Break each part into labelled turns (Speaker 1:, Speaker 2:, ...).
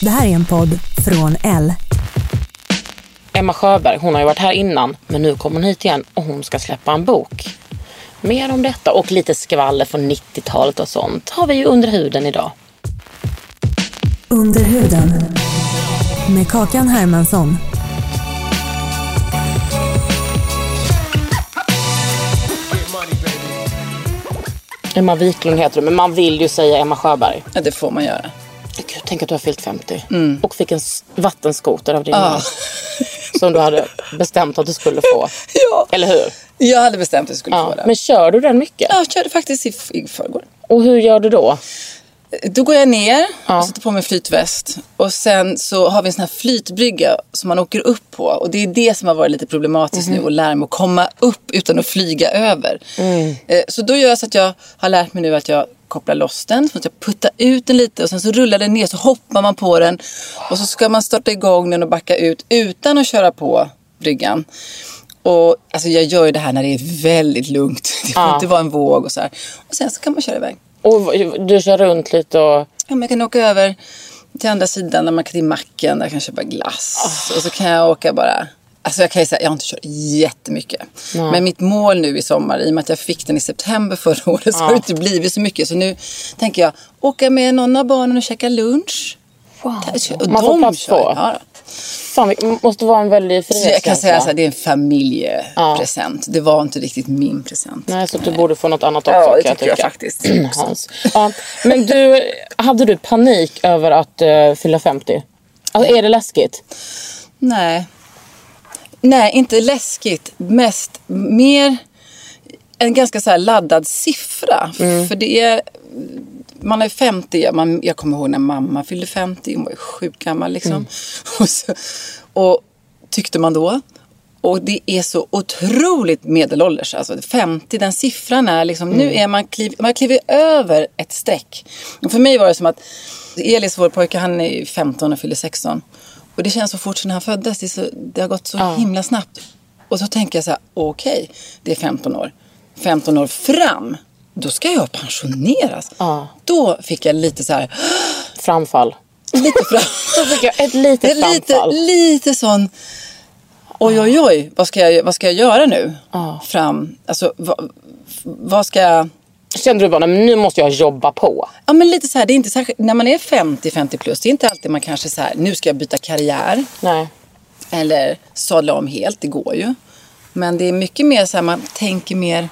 Speaker 1: Det här är en podd från L.
Speaker 2: Emma Sjöberg, hon har ju varit här innan, men nu kommer hon hit igen och hon ska släppa en bok. Mer om detta och lite skvaller från 90-talet och sånt har vi ju under huden idag.
Speaker 1: Under huden. Med Kakan Hermansson.
Speaker 2: Emma Wiklund heter du, men man vill ju säga Emma Sjöberg.
Speaker 3: Ja, det får man göra.
Speaker 2: Gud, tänk att du har fyllt 50 och fick en vattenskoter av din
Speaker 3: Ja.
Speaker 2: man. Som du hade bestämt att du skulle få.
Speaker 3: Ja.
Speaker 2: Eller hur?
Speaker 3: Jag hade bestämt att jag skulle
Speaker 2: Ja.
Speaker 3: få det.
Speaker 2: Men kör du den mycket?
Speaker 3: Ja, jag körde faktiskt i, i förrgår.
Speaker 2: Och hur gör du då?
Speaker 3: Då går jag ner
Speaker 2: Ja.
Speaker 3: och sätter på mig flytväst. Och sen så har vi en sån här flytbrygga som man åker upp på. Och det är det som har varit lite problematiskt
Speaker 2: Mhm.
Speaker 3: nu. Att lära mig att komma upp utan att flyga över.
Speaker 2: Mm.
Speaker 3: Eh, Så då gör jag så att jag har lärt mig nu att jag kopplar loss den. Så att jag puttar ut den lite och sen så rullar den ner. Så hoppar man på den. Och så ska man starta igång den och backa ut utan att köra på bryggan. Och alltså jag gör ju det här när det är väldigt lugnt. Det får
Speaker 2: Ja.
Speaker 3: inte vara en våg och så här. Och sen så kan man köra iväg.
Speaker 2: Och du kör runt lite och...
Speaker 3: Ja, men jag kan åka över till andra sidan där man kan till macken, där jag kan köpa glass.
Speaker 2: Ah.
Speaker 3: Och så kan jag åka bara... Alltså jag kan ju säga, jag har inte kört jättemycket. Men mitt mål nu i sommar, i och med att jag fick den i september förra året, så har det inte blivit så mycket. Så nu tänker jag åka med någon av barnen och käka lunch. Och
Speaker 2: Man får plats på.
Speaker 3: Ja.
Speaker 2: Fan, det måste vara en väldig
Speaker 3: så jag kan
Speaker 2: frihetskänsla.
Speaker 3: säga att det är en familjepresent. Det var inte riktigt min present.
Speaker 2: Nej, så du borde få något annat också
Speaker 3: Ja, det
Speaker 2: jag
Speaker 3: tycker jag
Speaker 2: tycka.
Speaker 3: faktiskt.
Speaker 2: Ja, men du, hade du panik över att uh, fylla 50? Alltså, är det läskigt?
Speaker 3: Nej. Nej, inte läskigt. Mest mer en ganska så laddad siffra.
Speaker 2: Mm.
Speaker 3: För det är... Man är 50. Man, jag kommer ihåg när mamma fyllde 50. Hon var ju sjukt gammal liksom.
Speaker 2: Mm.
Speaker 3: Och, så, och tyckte man då. Och det är så otroligt medelålders. Alltså 50, den siffran är liksom... Nu
Speaker 2: Mm.
Speaker 3: är man, kliv, man kliver över ett streck. Och för mig var det som att Elis, vår pojke, han är ju 15 och fyller 16. Och det känns så fort sedan han föddes. Det, så, det har gått så himla snabbt. Och så tänker jag så här, okej, det är 15 år. 15 år fram, då ska jag pensioneras.
Speaker 2: Ja.
Speaker 3: Då fick jag lite så här,
Speaker 2: Framfall.
Speaker 3: lite fram.
Speaker 2: Då fick jag ett litet
Speaker 3: är lite,
Speaker 2: framfall.
Speaker 3: lite sån, oj oj oj, vad ska jag, vad ska jag göra nu?
Speaker 2: Ja.
Speaker 3: Fram, alltså vad, vad ska jag...
Speaker 2: Kände du bara, "Nej, men nu måste jag jobba på?
Speaker 3: Ja men lite så här, det är inte särskilt, när man är 50-50 plus, det är inte alltid man kanske så här, nu ska jag byta karriär.
Speaker 2: Nej.
Speaker 3: Eller sadla om helt, det går ju. Men det är mycket mer så här, man tänker mer,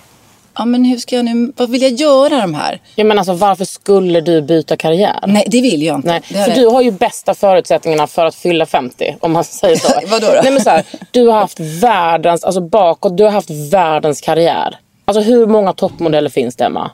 Speaker 3: ja men hur ska jag nu, vad vill jag göra de här?
Speaker 2: Jag menar, alltså, varför skulle du byta karriär?
Speaker 3: Nej, det vill jag inte.
Speaker 2: Nej, för du har ju bästa förutsättningarna för att fylla 50, om man säger så.
Speaker 3: Vadå då?
Speaker 2: Nej, men så här, du har haft världens, alltså bakåt, du har haft världens karriär. Alltså hur många toppmodeller finns det, Emma?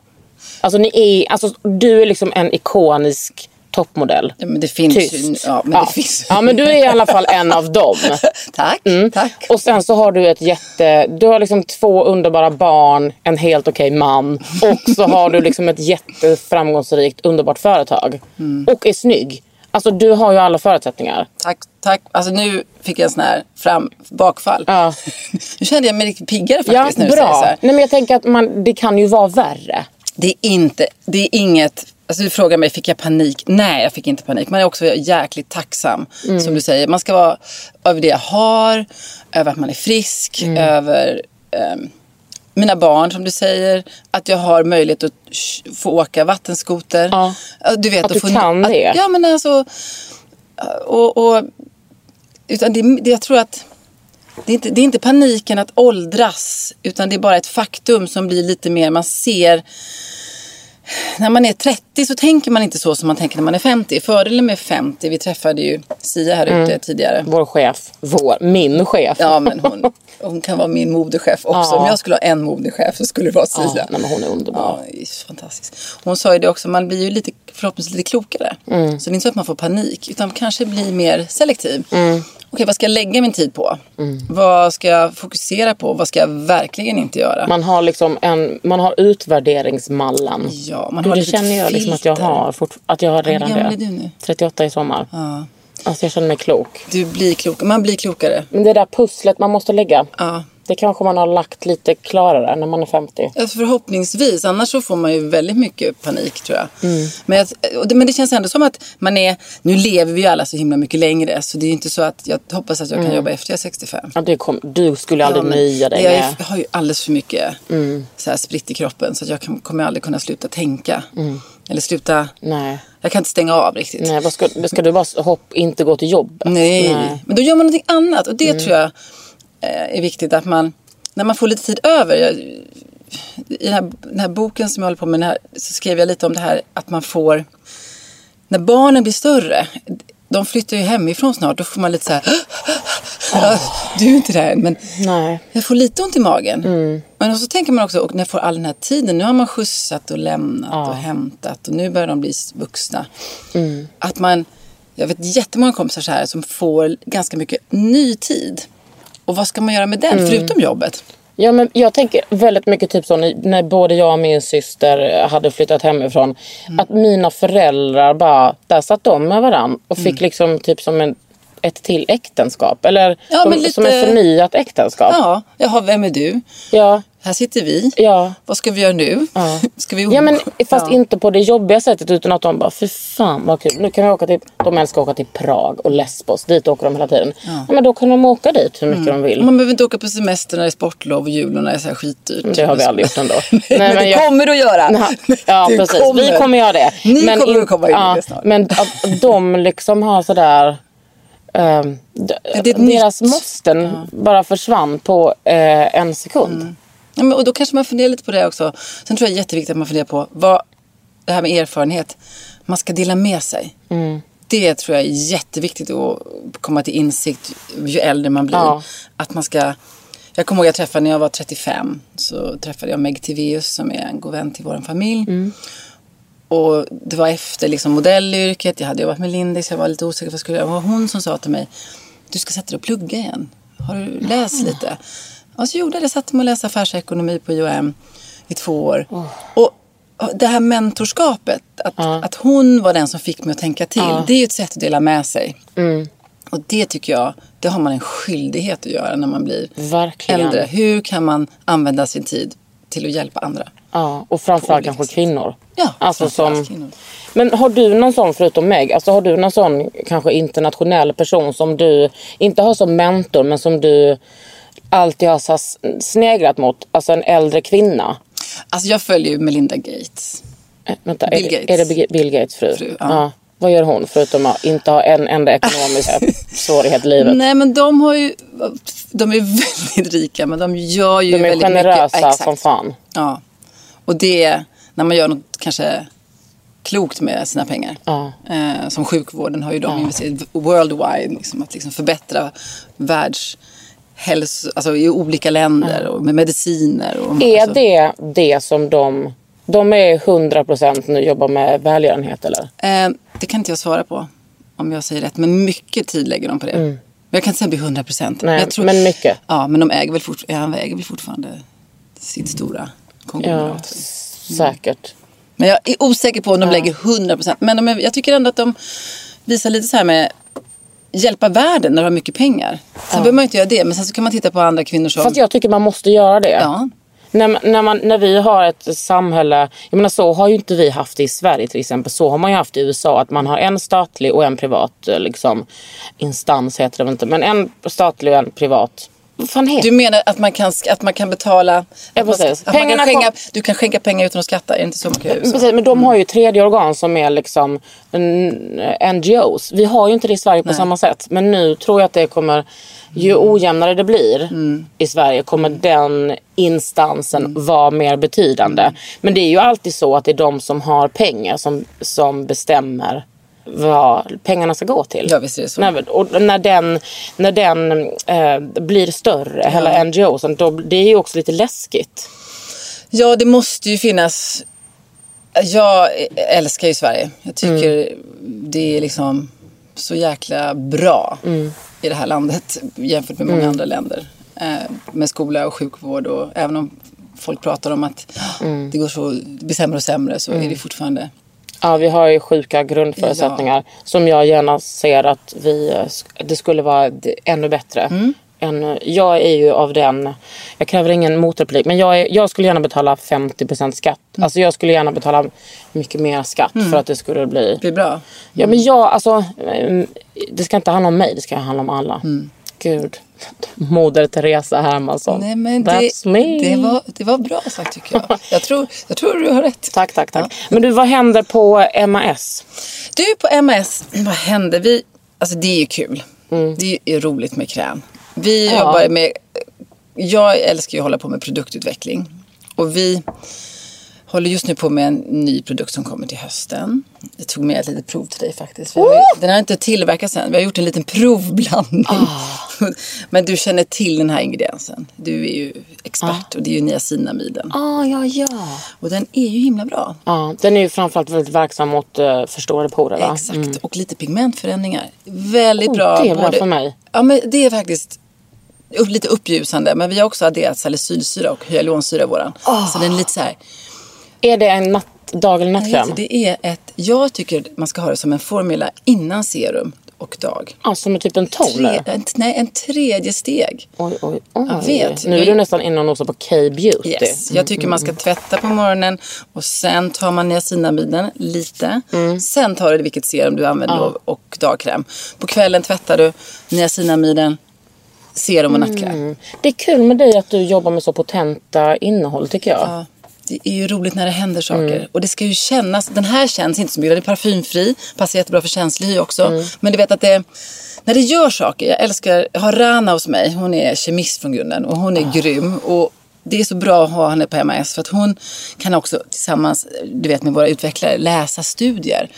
Speaker 2: Alltså, ni är, alltså du är liksom en ikonisk toppmodell.
Speaker 3: Ja, men det finns ju,
Speaker 2: Tyst.
Speaker 3: ja, men
Speaker 2: ja.
Speaker 3: det finns
Speaker 2: ja, men du är i alla fall en av dem.
Speaker 3: Tack, tack.
Speaker 2: Och sen så har du ett jätte... Du har liksom två underbara barn, en helt okej man och så har du liksom ett jätteframgångsrikt, underbart företag.
Speaker 3: Mm.
Speaker 2: Och är snygg. Alltså du har ju alla förutsättningar.
Speaker 3: Tack, tack. Alltså nu fick jag en sån här fram, bakfall.
Speaker 2: Ja.
Speaker 3: nu kände jag mig riktigt piggare
Speaker 2: Ja,
Speaker 3: faktiskt. när du säger så
Speaker 2: bra.
Speaker 3: här.
Speaker 2: Nej, men jag tänker att man, det kan ju vara värre.
Speaker 3: Det är inte, det är inget, alltså du frågar mig, fick jag panik? Nej, jag fick inte panik. Man är också jäkligt tacksam,
Speaker 2: Mm.
Speaker 3: som du säger. Man ska vara över det jag har, över att man är frisk,
Speaker 2: Mm.
Speaker 3: över... ehm, mina barn som du säger. Att jag har möjlighet att få åka vattenskoter.
Speaker 2: Ja.
Speaker 3: Du vet,
Speaker 2: Att du
Speaker 3: få,
Speaker 2: kan
Speaker 3: att,
Speaker 2: det.
Speaker 3: Ja men alltså. Och, och, utan det, det, jag tror att det är, inte, det är inte paniken att åldras. Utan det är bara ett faktum som blir lite mer, man ser när man är 30 så tänker man inte så som man tänker när man är 50. Fördelen med 50, vi träffade ju Sia här ute tidigare.
Speaker 2: Vår chef. Vår. Min chef.
Speaker 3: Ja, men hon, hon kan vara min modechef också.
Speaker 2: Ja.
Speaker 3: Om jag skulle ha en modechef så skulle det vara Sia.
Speaker 2: Ja, nej, men hon är underbar.
Speaker 3: Ja, är fantastiskt. Hon sa ju det också, man blir ju lite, förhoppningsvis lite klokare.
Speaker 2: Mm.
Speaker 3: Så det är inte så att man får panik, utan kanske blir mer selektiv.
Speaker 2: Mm.
Speaker 3: Okej, vad ska jag lägga min tid på? Vad ska jag fokusera på? Vad ska jag verkligen inte göra?
Speaker 2: Man har liksom en, man har utvärderingsmallen.
Speaker 3: Ja, man
Speaker 2: du,
Speaker 3: har
Speaker 2: det känner jag liksom att jag har, fort, att jag har redan
Speaker 3: gammal
Speaker 2: det.
Speaker 3: är du nu?
Speaker 2: 38 i sommar.
Speaker 3: Ja.
Speaker 2: Alltså jag känner mig klok.
Speaker 3: Du blir klok, man blir klokare.
Speaker 2: Men det där pusslet man måste lägga.
Speaker 3: Ja.
Speaker 2: Det kanske man har lagt lite klarare när man är 50.
Speaker 3: Ja, förhoppningsvis. Annars så får man ju väldigt mycket panik tror jag.
Speaker 2: Mm.
Speaker 3: Men, jag men det känns ändå som att man är... Nu lever vi ju alla så himla mycket längre. Så det är ju inte så att jag hoppas att jag kan jobba efter jag är 65.
Speaker 2: Ja, det kom, du skulle aldrig
Speaker 3: Ja,
Speaker 2: nöja dig
Speaker 3: jag, är.
Speaker 2: Mm.
Speaker 3: jag har ju alldeles för mycket så här spritt i kroppen. Så att jag kan, kommer aldrig kunna sluta tänka. Eller sluta...
Speaker 2: Nej.
Speaker 3: Jag kan inte stänga av riktigt.
Speaker 2: Nej, vad ska, ska du bara hopp, inte gå till jobbet?
Speaker 3: Nej. men då gör man någonting annat. Och det tror jag är viktigt att man, när man får lite tid över. Jag, I den här, den här boken som jag håller på med här, så skrev jag lite om det här att man får, när barnen blir större, de flyttar ju hemifrån snart, då får man lite så här, ja, du är inte där men
Speaker 2: Nej.
Speaker 3: jag får lite ont i magen. Men så tänker man också, och när jag får all den här tiden, nu har man skjutsat och lämnat och hämtat och nu börjar de bli vuxna. Att man, jag vet jättemånga kompisar så här som får ganska mycket ny tid. Och vad ska man göra med den, förutom jobbet?
Speaker 2: Ja, men jag tänker väldigt mycket typ så när, både jag och min syster hade flyttat hemifrån.
Speaker 3: Mm.
Speaker 2: Att mina föräldrar bara, där satt de med varandra och
Speaker 3: Mm.
Speaker 2: fick liksom typ som en, ett till äktenskap. Eller
Speaker 3: Ja, men lite-
Speaker 2: som ett förnyat äktenskap.
Speaker 3: Ja, jaha, vem är du?
Speaker 2: Ja,
Speaker 3: Här sitter vi.
Speaker 2: ja.
Speaker 3: Vad ska vi göra nu? Ska vi
Speaker 2: Ja men fast
Speaker 3: Ja.
Speaker 2: inte på det jobbiga sättet utan att de bara, för fan vad kul. Nu kan vi åka till, de älskar att åka till Prag och Lesbos. Dit åker de hela tiden. Ja. men då kan de åka dit hur mycket de vill.
Speaker 3: Man behöver inte åka på semester när det är sportlov och jul och när det är så här skitdyrt.
Speaker 2: Det har vi aldrig gjort ändå.
Speaker 3: Nej, men det
Speaker 2: jag-
Speaker 3: kommer du att göra.
Speaker 2: Nej, Ja
Speaker 3: Du
Speaker 2: precis, vi kommer göra det.
Speaker 3: Ni kommer
Speaker 2: in-
Speaker 3: att komma in i det snart.
Speaker 2: Men att de liksom har sådär... Um,
Speaker 3: ett
Speaker 2: deras
Speaker 3: nytt.
Speaker 2: måsten bara försvann på eh, en sekund.
Speaker 3: Ja, men, och då kanske man funderar lite på det också. Sen tror jag det är jätteviktigt att man funderar på vad, det här med erfarenhet. Man ska dela med sig.
Speaker 2: Mm.
Speaker 3: Det tror jag är jätteviktigt att komma till insikt ju äldre man blir.
Speaker 2: Ja.
Speaker 3: Att man ska... Jag kommer ihåg jag träffade när jag var 35. Så träffade jag Meg Tiveus som är en god vän till vår familj.
Speaker 2: Mm.
Speaker 3: Och det var efter liksom modellyrket. Jag hade jobbat med Lindex. Jag var lite osäker på vad jag skulle göra. Det var hon som sa till mig. Du ska sätta dig och plugga igen. Har du läst lite? Och så gjorde jag det. Satte mig och läste affärsekonomi på IOM i två år. Och och det här mentorskapet. Att, att hon var den som fick mig att tänka till. Det är ju ett sätt att dela med sig. Och det tycker jag, det har man en skyldighet att göra när man blir
Speaker 2: Verkligen.
Speaker 3: äldre. Hur kan man använda sin tid till att hjälpa andra?
Speaker 2: Ja, och framförallt kanske kvinnor.
Speaker 3: Ja,
Speaker 2: alltså som,
Speaker 3: kvinnor.
Speaker 2: Men har du någon sån förutom mig? Alltså har du någon sån kanske internationell person som du inte har som mentor men som du alltid har så sneglat mot? Alltså en äldre kvinna.
Speaker 3: Alltså jag följer ju Melinda Gates.
Speaker 2: Eh, vänta,
Speaker 3: Bill
Speaker 2: är, det-
Speaker 3: Gates.
Speaker 2: är det Bill- Gates fru?
Speaker 3: Fru, ja.
Speaker 2: Vad gör hon förutom att inte ha en enda ekonomisk svårighet i livet?
Speaker 3: Nej men de har ju, de är väldigt rika men de gör ju
Speaker 2: De är
Speaker 3: väldigt
Speaker 2: generösa
Speaker 3: mycket. Ja,
Speaker 2: som fan.
Speaker 3: Ja. Och det, när man gör något kanske klokt med sina pengar.
Speaker 2: Ja.
Speaker 3: Eh, som sjukvården har ju de investerat worldwide. Liksom, att liksom förbättra världshälso, alltså i olika länder och med mediciner. Och,
Speaker 2: Är
Speaker 3: alltså,
Speaker 2: det det som de... De är 100% nu jobbar med välgörenhet eller?
Speaker 3: Eh, det kan inte jag svara på om jag säger rätt. Men mycket tid lägger de på det. Men jag kan inte säga att det blir 100 procent.
Speaker 2: Mm. Nej, men mycket.
Speaker 3: Ja, men de äger väl, fort, ja, äger väl fortfarande sitt stora
Speaker 2: Ja,
Speaker 3: konglomerat.
Speaker 2: säkert.
Speaker 3: Men jag är osäker på om de lägger 100 procent. Men de jag tycker ändå att de visar lite så här med hjälpa världen när de har mycket pengar. Sen behöver man ju inte göra det. Men sen så kan man titta på andra kvinnor som...
Speaker 2: Fast jag tycker man måste göra det.
Speaker 3: Ja.
Speaker 2: När, när, man, när vi har ett samhälle, jag menar så har ju inte vi haft det i Sverige till exempel. Så har man ju haft i USA att man har en statlig och en privat eh, liksom, instans heter det väl inte. Men en statlig och en privat Vad fan heter
Speaker 3: Du menar att man kan, att man kan betala...
Speaker 2: Ja, precis.
Speaker 3: att man kan
Speaker 2: Pengarna
Speaker 3: skänka,
Speaker 2: kom-
Speaker 3: Du kan skänka pengar utan att skatta, är det inte så man kan göra?
Speaker 2: Precis, men de har ju tredje organ som är liksom NGOs. Vi har ju inte det i Sverige på samma sätt. Men nu tror jag att det kommer, ju ojämnare det blir i Sverige kommer den instansen vara mer betydande. Men det är ju alltid så att det är de som har pengar som, som bestämmer vad pengarna ska gå till.
Speaker 3: Ja, visst är det så.
Speaker 2: När, och när den, när den eh, blir större, hela NGOsen, då, det är ju också lite läskigt.
Speaker 3: Ja, det måste ju finnas... Jag älskar ju Sverige. Jag tycker det är liksom så jäkla bra i det här landet jämfört med många andra länder. Eh, med skola och sjukvård och även om folk pratar om att det går så, det blir sämre och sämre så är det fortfarande...
Speaker 2: Ja, vi har ju sjuka grundförutsättningar som jag gärna ser att vi, eh, det skulle vara ännu bättre.
Speaker 3: Mm.
Speaker 2: Än, jag är ju av den, jag kräver ingen motreplik, men jag, är, jag skulle gärna betala 50% skatt.
Speaker 3: Mm.
Speaker 2: Alltså jag skulle gärna betala mycket mer skatt för att det skulle bli...
Speaker 3: Det blir bra.
Speaker 2: Ja men jag, alltså, eh, det ska inte handla om mig, det ska handla om alla. Gud. Moder Teresa Hermansson.
Speaker 3: Mm. Nej, men det,
Speaker 2: That's me.
Speaker 3: det, var, det var bra sagt tycker jag. Jag tror, jag tror du har rätt.
Speaker 2: Tack, tack, tack. Men du, vad händer på MAS?
Speaker 3: Du, på MS, vad händer? Vi, alltså det är ju kul. Det är roligt med kräm. Vi jobbar med... Jag älskar ju att hålla på med produktutveckling. Och vi håller just nu på med en ny produkt som kommer till hösten. Jag tog med ett litet prov till dig faktiskt. För vi- Den har inte tillverkats än. Vi har gjort en liten provblandning. Men du känner till den här ingrediensen. Du är ju expert och det är ju niacinamiden.
Speaker 2: Ah, ja, ja.
Speaker 3: Och den är ju himla bra.
Speaker 2: Ja, den är ju framförallt väldigt verksam mot uh, förstorade porer va?
Speaker 3: Exakt, och lite pigmentförändringar. Väldigt
Speaker 2: Oh,
Speaker 3: bra.
Speaker 2: det är bra för mig.
Speaker 3: Ja, men det är faktiskt lite uppljusande. Men vi har också adderat salicylsyra och hyaluronsyra i våran. Så den är lite så här.
Speaker 2: Är det en natt, dag eller nattkräm?
Speaker 3: heter Det är ett, jag tycker man ska ha det som en formula innan serum och dag.
Speaker 2: Ja, som är typ en toner?
Speaker 3: Tre, en, nej, en tredje steg.
Speaker 2: Oj, oj, oj.
Speaker 3: Jag vet.
Speaker 2: Nu är du nästan inne och nosar på K-beauty.
Speaker 3: Yes. Jag tycker man ska tvätta på morgonen och sen tar man niacinamiden lite. Sen tar du vilket serum du använder då och dagkräm. På kvällen tvättar du niacinamiden, serum och nattkräm.
Speaker 2: Mm. Det är kul med dig att du jobbar med så potenta innehåll tycker jag.
Speaker 3: Ja, det är ju roligt när det händer saker. Och det ska ju kännas. Den här känns inte så mycket. Den är parfymfri. Passar jättebra för känslig hy också. Men du vet att det... När det gör saker. Jag älskar... Jag har Rana hos mig. Hon är kemist från grunden. Och hon är grym. Och det är så bra att ha henne på MAS. För att hon kan också tillsammans du vet, med våra utvecklare läsa studier.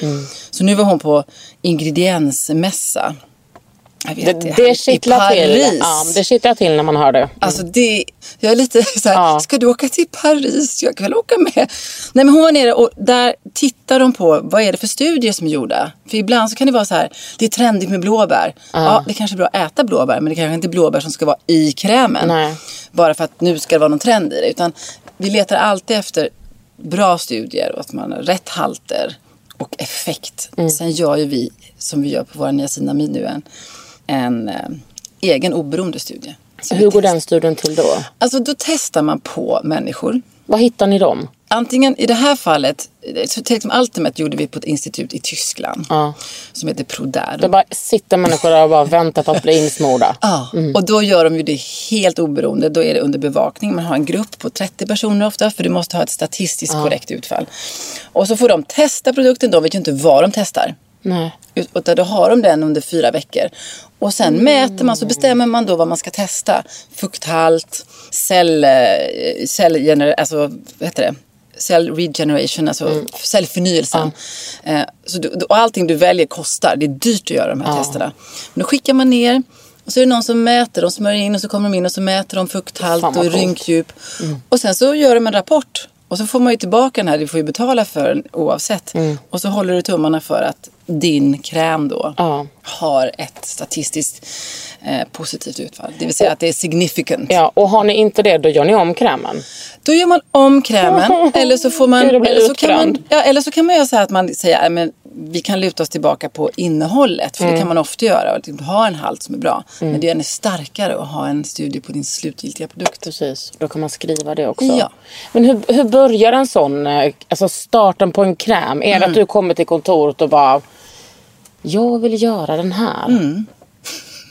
Speaker 3: Så nu var hon på ingrediensmässa. Vet,
Speaker 2: Det, det kittlar till. Ja, det kittlar till när man hör det.
Speaker 3: Alltså det, jag är lite så här,
Speaker 2: Ja.
Speaker 3: ska du åka till Paris? Jag kan väl åka med. Nej men hon var nere och där tittar de på vad är det för studier som är gjorda. För ibland så kan det vara så här, det är trendigt med blåbär. Ja, det kanske är bra att äta blåbär men det kanske inte är blåbär som ska vara i krämen.
Speaker 2: Nej.
Speaker 3: Bara för att nu ska det vara någon trend i det. Utan vi letar alltid efter bra studier och att man har rätt halter och effekt.
Speaker 2: Mm.
Speaker 3: Sen gör ju vi, som vi gör på våra niacinamid nu, en, en eh, egen oberoende studie. Så
Speaker 2: Hur går den studien till då?
Speaker 3: Alltså då testar man på människor.
Speaker 2: Var hittar ni dem?
Speaker 3: Antingen i det här fallet, till exempel Ultimate gjorde vi på ett institut i Tyskland.
Speaker 2: Ja.
Speaker 3: Som heter Proder.
Speaker 2: Det bara sitter människor där och bara väntar på att bli insmorda.
Speaker 3: Ja, och då gör de ju det helt oberoende. Då är det under bevakning. Man har en grupp på 30 personer ofta för du måste ha ett statistiskt korrekt utfall. Och så får de testa produkten. De vet ju inte vad de testar.
Speaker 2: Nej.
Speaker 3: Ut- Utan då har de den under fyra veckor. Och sen mäter man, så bestämmer man då vad man ska testa. Fukthalt, cell, eh, cellgener, alltså, vad heter det? Cell regeneration, alltså cellförnyelsen. Eh, så du, och allting du väljer kostar. Det är dyrt att göra de här testerna. Men då skickar man ner och så är det någon som mäter. De smörjer in och så kommer de in och så mäter de fukthalt och
Speaker 2: coolt.
Speaker 3: rynkdjup. Och sen så gör de en rapport. Och så får man ju tillbaka den här, du får ju betala för den oavsett. Och så håller du tummarna för att din kräm då
Speaker 2: Ja.
Speaker 3: har ett statistiskt eh, positivt utfall. Det vill säga att det är significant.
Speaker 2: Ja, och har ni inte det, då gör ni om krämen.
Speaker 3: Då gör man om krämen eller så får man... Eller, så kan man ja, eller så kan man göra så här att man säger men vi kan luta oss tillbaka på innehållet. För det kan man ofta göra. Och typ ha en halt som är bra. Men det är ännu starkare att ha en studie på din slutgiltiga produkt.
Speaker 2: Precis, då kan man skriva det också.
Speaker 3: Ja.
Speaker 2: Men hur, hur börjar en sån, eh, alltså starten på en kräm? Är det
Speaker 3: Mm.
Speaker 2: att du kommer till kontoret och bara, jag vill göra den här?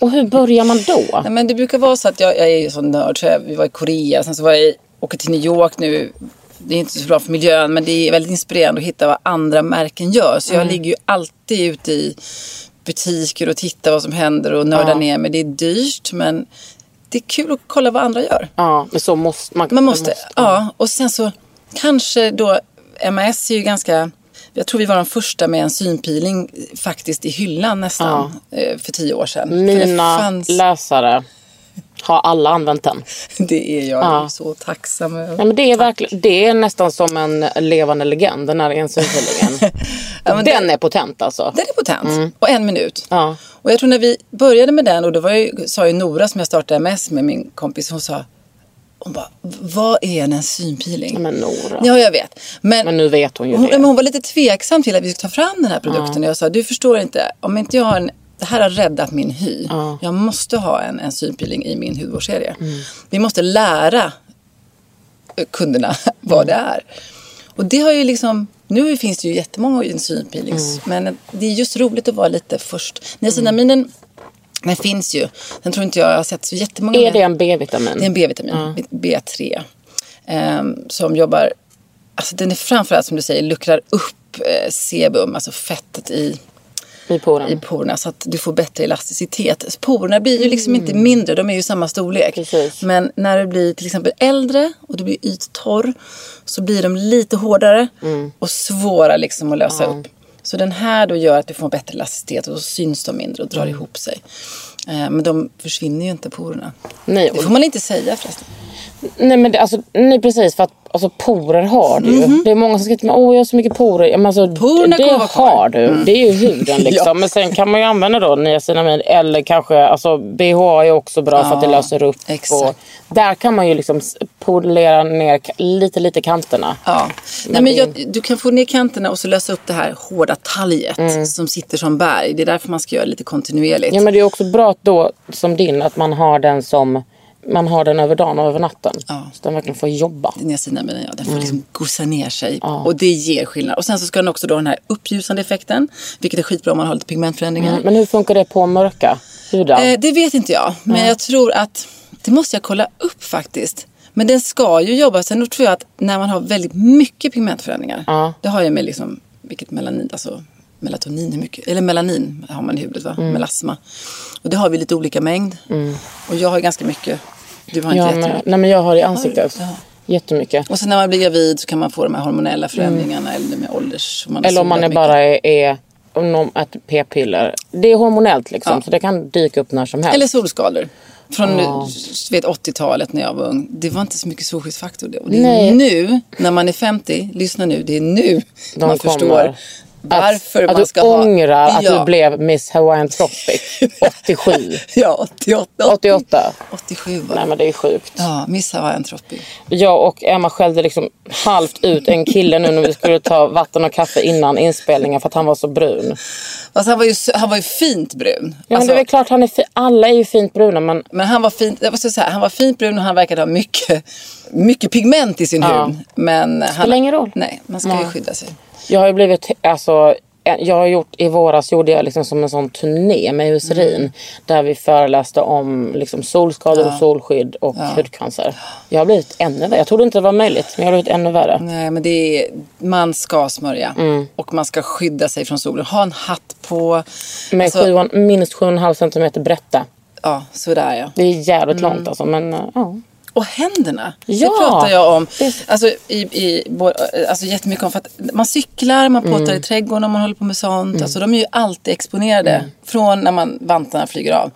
Speaker 3: Mm.
Speaker 2: Och hur börjar man då?
Speaker 3: Nej, men det brukar vara så att jag, jag är ju sån nörd så jag, vi var i Korea, sen så var jag i, åker till New York nu. Det är inte så bra för miljön men det är väldigt inspirerande att hitta vad andra märken gör. Så jag ligger ju alltid ute i butiker och tittar vad som händer och nördar ner mig. Det är dyrt men det är kul att kolla vad andra gör.
Speaker 2: Ja, men så måste man.
Speaker 3: Man måste, ja. Och sen så kanske då, MAS är ju ganska, jag tror vi var de första med en synpeeling faktiskt i hyllan nästan eh, för tio år sedan. Det
Speaker 2: Mina
Speaker 3: fanns-
Speaker 2: läsare har alla använt den.
Speaker 3: Det är jag
Speaker 2: Ja.
Speaker 3: så tacksam över.
Speaker 2: Ja, men det, är verkligen, det är nästan som en levande legend, den här ensynfyllningen.
Speaker 3: Ja,
Speaker 2: den
Speaker 3: det-
Speaker 2: är potent alltså.
Speaker 3: Den är potent. Och en minut.
Speaker 2: Ja.
Speaker 3: Och jag tror när vi började med den och då var ju, sa ju Nora som jag startade MS med min kompis. Hon sa, hon bara, vad är en enzympeeling?
Speaker 2: Men Nora.
Speaker 3: Ja, jag vet. Men,
Speaker 2: Men nu vet hon ju
Speaker 3: hon,
Speaker 2: det.
Speaker 3: men hon var lite tveksam till att vi skulle ta fram den här produkten. Och jag sa, du förstår inte, om inte jag har en det här har räddat min hy. Jag måste ha en enzympeeling i min hudvårdsserie.
Speaker 2: Mm.
Speaker 3: Vi måste lära kunderna vad det är. Och det har ju liksom, nu finns det ju jättemånga enzympeelings.
Speaker 2: Mm.
Speaker 3: Men det är just roligt att vara lite först. Niacinaminen, den finns ju. Den tror inte jag, jag har sett så jättemånga.
Speaker 2: Är det en B-vitamin?
Speaker 3: det är en B-vitamin, B3. ehm, som jobbar, alltså den är framförallt som du säger, luckrar upp eh, sebum, alltså fettet i,
Speaker 2: I poren?
Speaker 3: i porerna så att du får bättre elasticitet. Porerna blir ju liksom inte mindre, de är ju samma storlek.
Speaker 2: Precis.
Speaker 3: Men när du blir till exempel äldre och du blir yttorr så blir de lite hårdare och svåra liksom att lösa upp. Så den här då gör att du får bättre elasticitet och då syns de mindre och drar ihop sig. Eh, Men de försvinner ju inte porerna.
Speaker 2: Nej,
Speaker 3: Det får man inte säga förresten.
Speaker 2: nej, men det, alltså, nej, precis. För att alltså, porer har du ju. Det är många som skriver åh jag har så mycket porer. Ja, Men alltså.
Speaker 3: Porerna
Speaker 2: det har du. Det är ju huden liksom.
Speaker 3: Ja.
Speaker 2: Men sen kan man ju använda då niacinamin eller kanske, alltså BHA är också bra för att det
Speaker 3: Ja,
Speaker 2: löser upp.
Speaker 3: exakt.
Speaker 2: Och där kan man ju liksom polera ner lite, lite kanterna.
Speaker 3: Ja. Nej,
Speaker 2: Men
Speaker 3: men
Speaker 2: det-
Speaker 3: jag, du kan få ner kanterna och så lösa upp det här hårda talget som sitter som berg. Det är därför man ska göra det lite kontinuerligt.
Speaker 2: Ja men det är också bra då som din att man har den som man har den över dagen och över natten.
Speaker 3: Ja.
Speaker 2: Så den verkligen får jobba.
Speaker 3: Niacinaminen, ja, den får
Speaker 2: Mm.
Speaker 3: liksom gossa ner sig. Och det ger skillnad. Och sen så ska den också då ha den här uppljusande effekten. Vilket är skitbra om man har lite pigmentförändringar.
Speaker 2: Men hur funkar det på mörka hudar?
Speaker 3: Eh, det vet inte jag. Men jag tror att det måste jag kolla upp faktiskt. Men den ska ju jobba. Sen tror jag att när man har väldigt mycket pigmentförändringar.
Speaker 2: Ja.
Speaker 3: Det har ju med liksom vilket melanin, alltså melatonin, hur mycket, eller melanin har man i huvudet va?
Speaker 2: Mm.
Speaker 3: Melasma. Och det har vi lite olika mängd. Och jag har ganska mycket. Du har inte
Speaker 2: Ja, men,
Speaker 3: jättemycket.
Speaker 2: nej men jag har i ansiktet.
Speaker 3: Ja.
Speaker 2: Jättemycket.
Speaker 3: Och sen när man blir gravid så kan man få de här hormonella förändringarna eller med ålders... Man har
Speaker 2: Eller om man är bara är, är om äter p-piller. Det är hormonellt liksom.
Speaker 3: Ja.
Speaker 2: Så det kan dyka upp när som helst.
Speaker 3: Eller solskador. Från vet, 80-talet när jag var ung. Det var inte så mycket solskyddsfaktor. Och det är
Speaker 2: Nej.
Speaker 3: nu, när man är 50, lyssna nu, det är nu
Speaker 2: De
Speaker 3: man
Speaker 2: kommer.
Speaker 3: förstår varför
Speaker 2: att,
Speaker 3: man
Speaker 2: att du
Speaker 3: ska ha...
Speaker 2: ångrar att
Speaker 3: ja.
Speaker 2: du blev Miss Hawaiian Tropic 87.
Speaker 3: Ja, 88.
Speaker 2: 88.
Speaker 3: 87 var
Speaker 2: Nej
Speaker 3: det.
Speaker 2: men det är sjukt.
Speaker 3: Ja, Miss Hawaiian Tropic.
Speaker 2: Jag och Emma skällde liksom halvt ut en kille nu när vi skulle ta vatten och kaffe innan inspelningen för att han var så brun.
Speaker 3: Alltså, han, var ju, han var ju fint brun.
Speaker 2: Ja men
Speaker 3: Alltså,
Speaker 2: det är väl klart han är fi- alla är ju fint bruna men
Speaker 3: Men han var fint, jag måste säga, han var fint brun och han verkade ha mycket, mycket pigment i sin
Speaker 2: Ja.
Speaker 3: hud. Men han,
Speaker 2: Spelar ingen roll.
Speaker 3: Nej, man ska ju skydda sig.
Speaker 2: Jag har ju blivit, alltså jag har gjort, i våras gjorde jag liksom som en sån turné med Eucerin.
Speaker 3: Mm.
Speaker 2: Där vi föreläste om liksom solskador och solskydd och hudcancer. Jag har blivit ännu värre. Jag trodde inte det var möjligt men jag har blivit ännu värre.
Speaker 3: Nej, men det är, man ska smörja.
Speaker 2: Mm.
Speaker 3: Och man ska skydda sig från solen. Ha en hatt på.
Speaker 2: Med
Speaker 3: Alltså,
Speaker 2: sju minst 7,5 cm brätta.
Speaker 3: Ja, sådär ja.
Speaker 2: Det är jävligt
Speaker 3: Mm.
Speaker 2: långt alltså men ja.
Speaker 3: Och händerna.
Speaker 2: Ja,
Speaker 3: det pratar jag om. Alltså, i, i, alltså jättemycket om. För att man cyklar, man
Speaker 2: Mm.
Speaker 3: påtar i trädgården om man håller på med sånt. Alltså, de är ju alltid exponerade.
Speaker 2: Mm.
Speaker 3: Från när man, vantarna flyger av.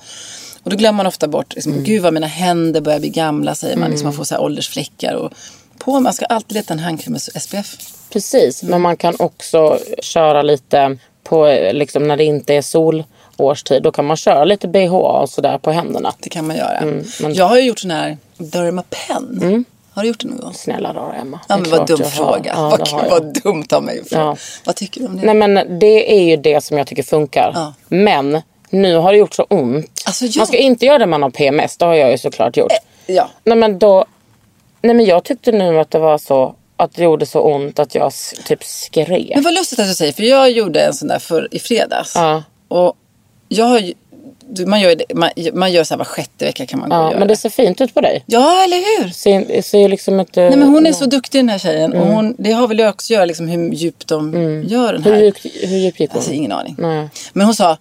Speaker 3: Och då glömmer man ofta bort. Liksom,
Speaker 2: Mm.
Speaker 3: Gud vad mina händer börjar bli gamla säger man. Liksom, man får så här åldersfläckar. Och på, man ska alltid leta en handkräm med SPF.
Speaker 2: Precis, men man kan också köra lite på liksom när det inte är solårstid. Då kan man köra lite BHA och sådär på händerna.
Speaker 3: Det kan man göra.
Speaker 2: Mm, men-
Speaker 3: Jag har ju gjort sån här Dermapen. Har du gjort det någon gång?
Speaker 2: Snälla då Emma.
Speaker 3: Ja, men vad dum
Speaker 2: jag
Speaker 3: fråga.
Speaker 2: Ja,
Speaker 3: vad,
Speaker 2: jag.
Speaker 3: vad dumt av mig.
Speaker 2: Ja.
Speaker 3: Vad tycker du om det?
Speaker 2: Nej men det är ju det som jag tycker funkar.
Speaker 3: Ja.
Speaker 2: Men nu har det gjort så ont.
Speaker 3: Alltså, ja.
Speaker 2: Man ska inte göra det när man har PMS. Det har jag ju såklart gjort.
Speaker 3: Ja.
Speaker 2: Nej men då. Nej men jag tyckte nu att det var så. Att det gjorde så ont att jag typ skrek.
Speaker 3: Men vad lustigt att du säger, för jag gjorde en sån där för i fredags.
Speaker 2: Ja.
Speaker 3: Och jag har ju, man gör, man, man gör så här var sjätte vecka kan man gå och
Speaker 2: Ja,
Speaker 3: göra
Speaker 2: men det ser fint ut på dig.
Speaker 3: Ja, eller hur?
Speaker 2: Ser, ser liksom inte...
Speaker 3: Nej, men hon är så duktig den här tjejen. Och hon, det har väl också att göra liksom hur djupt de gör den här.
Speaker 2: Hur djupt, hur djupt gick hon?
Speaker 3: Alltså ingen aning.
Speaker 2: Nej.
Speaker 3: Men hon sa,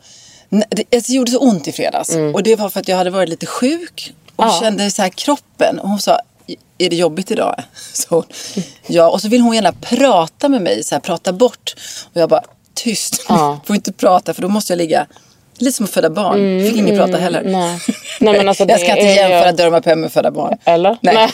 Speaker 3: "Nej, det, det gjorde så ont i fredags. Och det var för att jag hade varit lite sjuk. Och
Speaker 2: Ja.
Speaker 3: kände så här kroppen. Och hon sa, är det jobbigt idag? Så hon, ja, och så vill hon gärna prata med mig, så här, prata bort. Och jag bara, tyst.
Speaker 2: Ja.
Speaker 3: Får inte prata för då måste jag ligga Lite som att föda barn. Fick ingen prata heller.
Speaker 2: nej. Nej, men alltså,
Speaker 3: jag ska inte jämföra Durma Pem med föda barn.
Speaker 2: Eller?
Speaker 3: Nej.
Speaker 2: Nej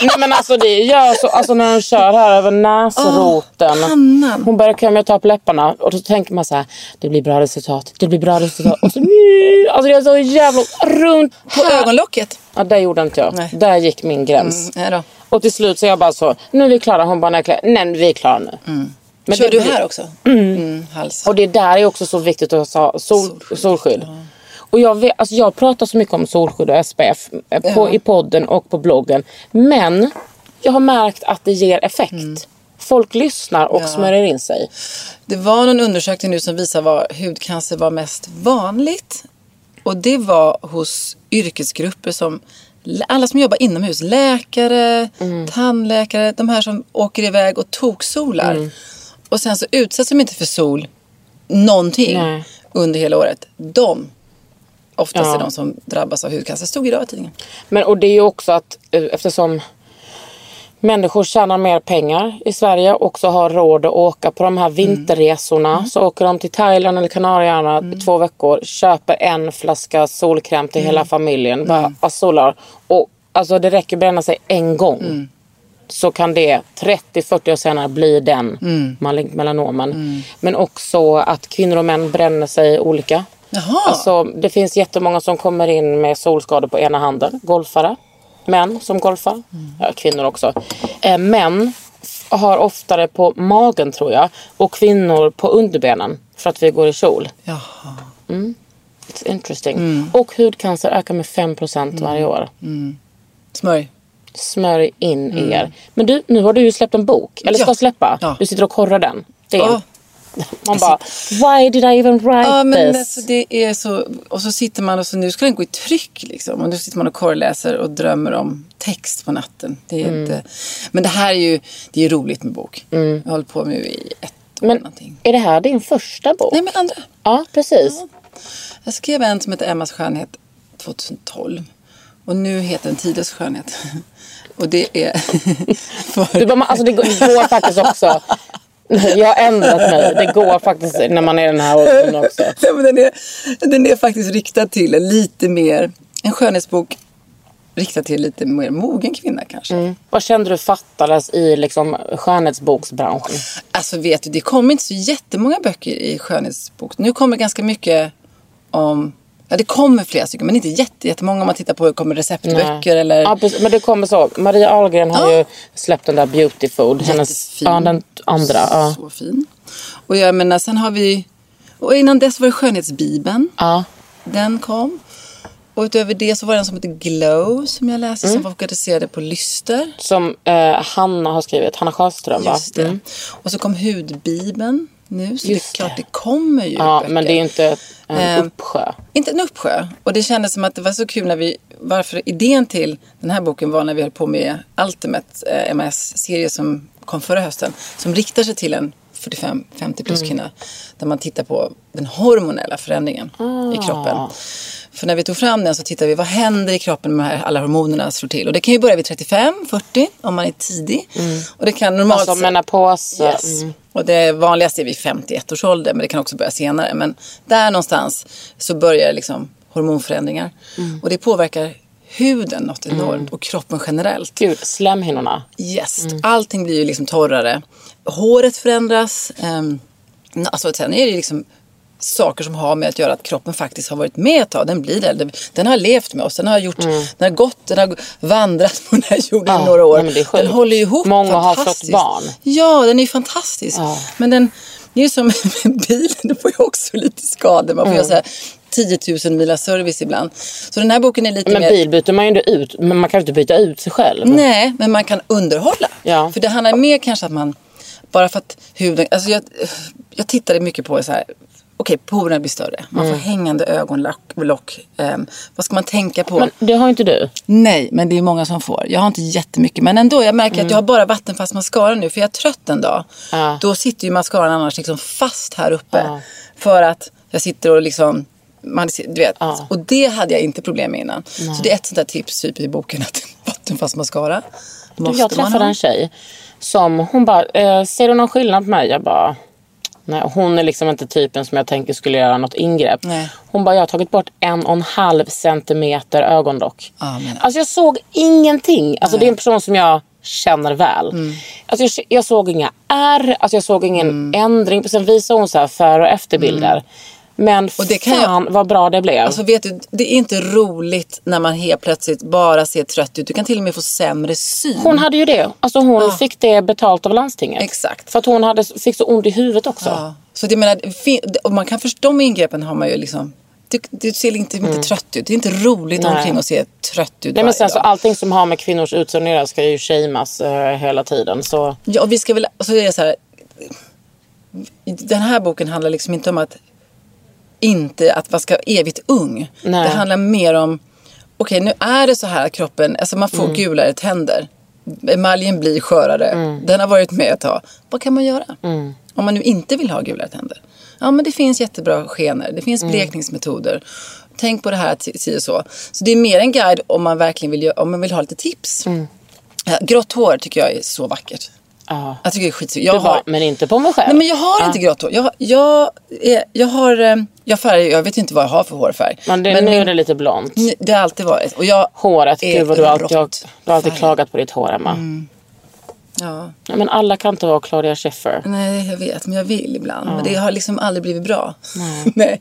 Speaker 2: men alltså det gör så, alltså när hon kör här över näsroten.
Speaker 3: pannan.
Speaker 2: hon börjar med att ta på läpparna och då tänker man så här: det blir bra resultat, det blir bra resultat. Och så, alltså det är så jävla runt.
Speaker 3: På ögonlocket.
Speaker 2: Ja där gjorde inte jag.
Speaker 3: Nej.
Speaker 2: Där gick min gräns.
Speaker 3: Nej då.
Speaker 2: Och till slut så jag bara så, nu är vi klara. Hon bara, nej, nej vi är klara nu. Men
Speaker 3: Kör
Speaker 2: det
Speaker 3: du här också? Mm. hals.
Speaker 2: Och det där är också så viktigt att ha sol, solskydd. Och jag, vet, alltså jag pratar så mycket om solskydd och SPF eh, på,
Speaker 3: Ja.
Speaker 2: i podden och på bloggen. Men jag har märkt att det ger effekt. Folk lyssnar och
Speaker 3: Ja.
Speaker 2: smörjer in sig.
Speaker 3: Det var någon undersökning nu som visar var hudcancer var mest vanligt. Och det var hos yrkesgrupper som alla som jobbar inomhus. Läkare,
Speaker 2: Mm.
Speaker 3: tandläkare, de här som åker iväg och toksolar.
Speaker 2: Mm.
Speaker 3: Och sen så utsätts de inte för sol någonting
Speaker 2: Nej.
Speaker 3: under hela året. De, oftast
Speaker 2: Ja.
Speaker 3: är de som drabbas av hudcancer. Stod idag i tidningen.
Speaker 2: Men och det är ju också att eh, eftersom människor tjänar mer pengar i Sverige och också har råd att åka på de här vinterresorna. Så åker de till Thailand eller Kanarieöarna i två veckor, köper en flaska solkräm till hela familjen. Bara alltså, solar. Och alltså det räcker bränna sig en gång. Så kan det 30-40 år senare bli den mm. melanomen. Men också att kvinnor och män bränner sig olika.
Speaker 3: Jaha.
Speaker 2: Alltså, det finns jättemånga som kommer in med solskador på ena handen. Golfare. Män som golfar. Ja, kvinnor också. Eh, män har oftare på magen tror jag. Och kvinnor på underbenen. För att vi går i kjol.
Speaker 3: Jaha.
Speaker 2: It's interesting. Och hudcancer ökar med 5% varje år.
Speaker 3: Smörj.
Speaker 2: Smörj in er. Men du, nu har du ju släppt en bok. Eller ska
Speaker 3: Ja.
Speaker 2: släppa.
Speaker 3: Ja.
Speaker 2: Du sitter och korrar den. Det är
Speaker 3: Ja.
Speaker 2: Man bara, why did I even write
Speaker 3: Ja, men
Speaker 2: this?
Speaker 3: alltså, det är så... Och så sitter man och så nu ska den gå i tryck liksom. Och nu sitter man och korrläser och drömmer om text på natten. Det är
Speaker 2: Mm.
Speaker 3: inte... Men det här är ju, det är roligt med bok. Jag har hållit på med i ett år
Speaker 2: Men
Speaker 3: någonting.
Speaker 2: är det här din första bok?
Speaker 3: Nej, men andra.
Speaker 2: Ja, precis.
Speaker 3: Jag skrev en som heter Emmas skönhet 2012. Och nu heter den Tidens skönhet. Och det är... för...
Speaker 2: Du bara, alltså det går, faktiskt också. Jag har ändrat mig. Det går faktiskt när man är den här åldern också.
Speaker 3: Nej, men den, är, den är faktiskt riktad till en lite mer... En skönhetsbok riktad till en lite mer mogen kvinna kanske.
Speaker 2: Vad kände du fattades i liksom skönhetsboksbranschen?
Speaker 3: Alltså vet du, det kommer inte så jättemånga böcker i skönhetsbok. Nu kommer ganska mycket om... Ja, det kommer flera stycken, men inte jätte, jättemånga om man tittar på det kommer receptböcker eller...
Speaker 2: Ja, precis, men det kommer så. Maria Ahlgren har
Speaker 3: Ja.
Speaker 2: ju släppt den där Beauty Food. Hennes, ja, den andra. Ja.
Speaker 3: Så fin. Och jag menar, sen har vi... Och innan dess var det Skönhetsbibeln.
Speaker 2: Ja.
Speaker 3: Den kom. Och utöver det så var det en som heter Glow som jag läste
Speaker 2: Mm.
Speaker 3: som fokuserade på lyster.
Speaker 2: Som eh, Hanna har skrivit. Hanna Sjöström va?
Speaker 3: Just det.
Speaker 2: Mm.
Speaker 3: Och så kom Hudbibeln nu. Så
Speaker 2: Just
Speaker 3: det är klart
Speaker 2: det.
Speaker 3: det kommer ju
Speaker 2: Ja,
Speaker 3: böcker.
Speaker 2: men det är inte en
Speaker 3: Ehm,
Speaker 2: uppsjö.
Speaker 3: Inte en uppsjö. Och det kändes som att det var så kul när vi... Varför idén till den här boken var när vi höll på med Ultimate eh, MS-serie som kom förra hösten. Som riktar sig till en 45-50 plus kvinna. Där man tittar på den hormonella förändringen i kroppen. För när vi tog fram den så tittade vi vad händer i kroppen med alla hormonerna slår till. Och det kan ju börja vid 35-40 om man är tidig. Och det kan normalt
Speaker 2: Alltså menopos.
Speaker 3: Yes.
Speaker 2: Mm.
Speaker 3: Och det vanligaste är vid 51 års ålder, men det kan också börja senare. Men där någonstans så börjar liksom hormonförändringar.
Speaker 2: Mm.
Speaker 3: Och det påverkar huden något enormt och kroppen generellt.
Speaker 2: Gud, slemhinnorna.
Speaker 3: Yes, allting blir ju liksom torrare. Håret förändras. Um, alltså sen är det liksom saker som har med att göra att kroppen faktiskt har varit med ett tag. Den blir där. Den- har levt med oss. Den har, gjort, den har gått, den har vandrat på den här jorden i
Speaker 2: Ja,
Speaker 3: några år.
Speaker 2: nej, men
Speaker 3: den håller ihop
Speaker 2: Många har fått barn.
Speaker 3: Ja, den är fantastisk.
Speaker 2: Ja.
Speaker 3: Men den, det är ju som med bilen, den får ju också lite skador. Man får
Speaker 2: Mm.
Speaker 3: göra så här 10 000 mila service ibland. Så den här boken är lite
Speaker 2: Men
Speaker 3: mer...
Speaker 2: bil byter man ju inte ut. Men man kan ju inte byta ut sig själv.
Speaker 3: Nej, men man kan underhålla.
Speaker 2: Ja.
Speaker 3: För det handlar mer kanske att man, bara för att huden, alltså jag, jag tittade mycket på så här, okej porerna blir större. Man får hängande ögonlock. Lock. Ehm, vad ska man tänka på?
Speaker 2: Men det har inte du.
Speaker 3: Nej, men det är många som får. Jag har inte jättemycket. Men ändå, jag märker att jag har bara vattenfast mascara nu. För jag är trött en dag.
Speaker 2: Ja.
Speaker 3: Då sitter ju mascaran annars liksom fast här uppe.
Speaker 2: Ja.
Speaker 3: För att jag sitter och liksom... Man, du vet.
Speaker 2: Ja.
Speaker 3: Och det hade jag inte problem med innan. Så det är ett sånt där tips typ i boken. Att vattenfast mascara
Speaker 2: Du,
Speaker 3: måste
Speaker 2: jag
Speaker 3: man
Speaker 2: träffade
Speaker 3: ha.
Speaker 2: en tjej som hon bara, eh, ser du någon skillnad på mig? Jag bara, nej hon är liksom inte typen som jag tänker skulle göra något ingrepp.
Speaker 3: Nej.
Speaker 2: Hon bara, jag har tagit bort en och en halv centimeter ögonlock.
Speaker 3: Men-
Speaker 2: Alltså jag såg ingenting. Alltså det är en person som jag känner väl.
Speaker 3: Mm.
Speaker 2: Alltså jag, jag såg inga ärr, alltså jag såg ingen
Speaker 3: Mm.
Speaker 2: ändring. Sen visade hon så här före och efterbilder. Men
Speaker 3: Och det kan jag-
Speaker 2: fan vad bra det blev.
Speaker 3: Alltså vet du, det är inte roligt när man helt plötsligt bara ser trött ut. Du kan till och med få sämre syn.
Speaker 2: Hon hade ju det. Alltså hon fick det betalt av landstinget.
Speaker 3: Exakt.
Speaker 2: För att hon hade, fick så ont i huvudet också.
Speaker 3: Ja. Så det menar, och man kan förstå de ingreppen har man ju liksom. Du, du ser inte, inte trött ut. Det är inte roligt
Speaker 2: Mm. Nej.
Speaker 3: omkring och se trött ut
Speaker 2: Nej, men sen så allting som har med kvinnors utseende att göra ska ju shameas eh, hela tiden. Så
Speaker 3: Ja, och vi ska väl, och så är det så här. Den här boken handlar liksom inte om att inte att man ska vara evigt ung.
Speaker 2: Nej.
Speaker 3: Det handlar mer om, okej nu är det så här att kroppen, alltså man
Speaker 2: Mm.
Speaker 3: får gulare tänder. Emaljen blir skörare.
Speaker 2: Mm.
Speaker 3: Den har varit med ett tag. Vad kan man göra? Om man nu inte vill ha gulare tänder. Ja men det finns jättebra skenor. Det finns
Speaker 2: Mm.
Speaker 3: blekningsmetoder. Tänk på det här si och så. Så det är mer en guide om man verkligen vill, om man vill ha lite tips.
Speaker 2: Mm.
Speaker 3: Grått hår tycker jag är så vackert.
Speaker 2: ja.
Speaker 3: Jag tycker det är skitsnyggt. Jag
Speaker 2: bara,
Speaker 3: har,
Speaker 2: men inte på mig själv.
Speaker 3: nej, men jag har inte grått hår. Jag, jag, är, jag har, eh, jag färg, jag vet inte vad jag har för hårfärg.
Speaker 2: Men det,
Speaker 3: men
Speaker 2: nu är det lite blont.
Speaker 3: det har alltid varit. Och jag
Speaker 2: Håret, gud vad du alltid, har, du har alltid
Speaker 3: färg.
Speaker 2: klagat på ditt hår Emma.
Speaker 3: Ja.
Speaker 2: Ja, men alla kan inte vara Claudia Schiffer.
Speaker 3: Nej, jag vet. Men jag vill ibland. Men det har liksom aldrig blivit bra. Nej.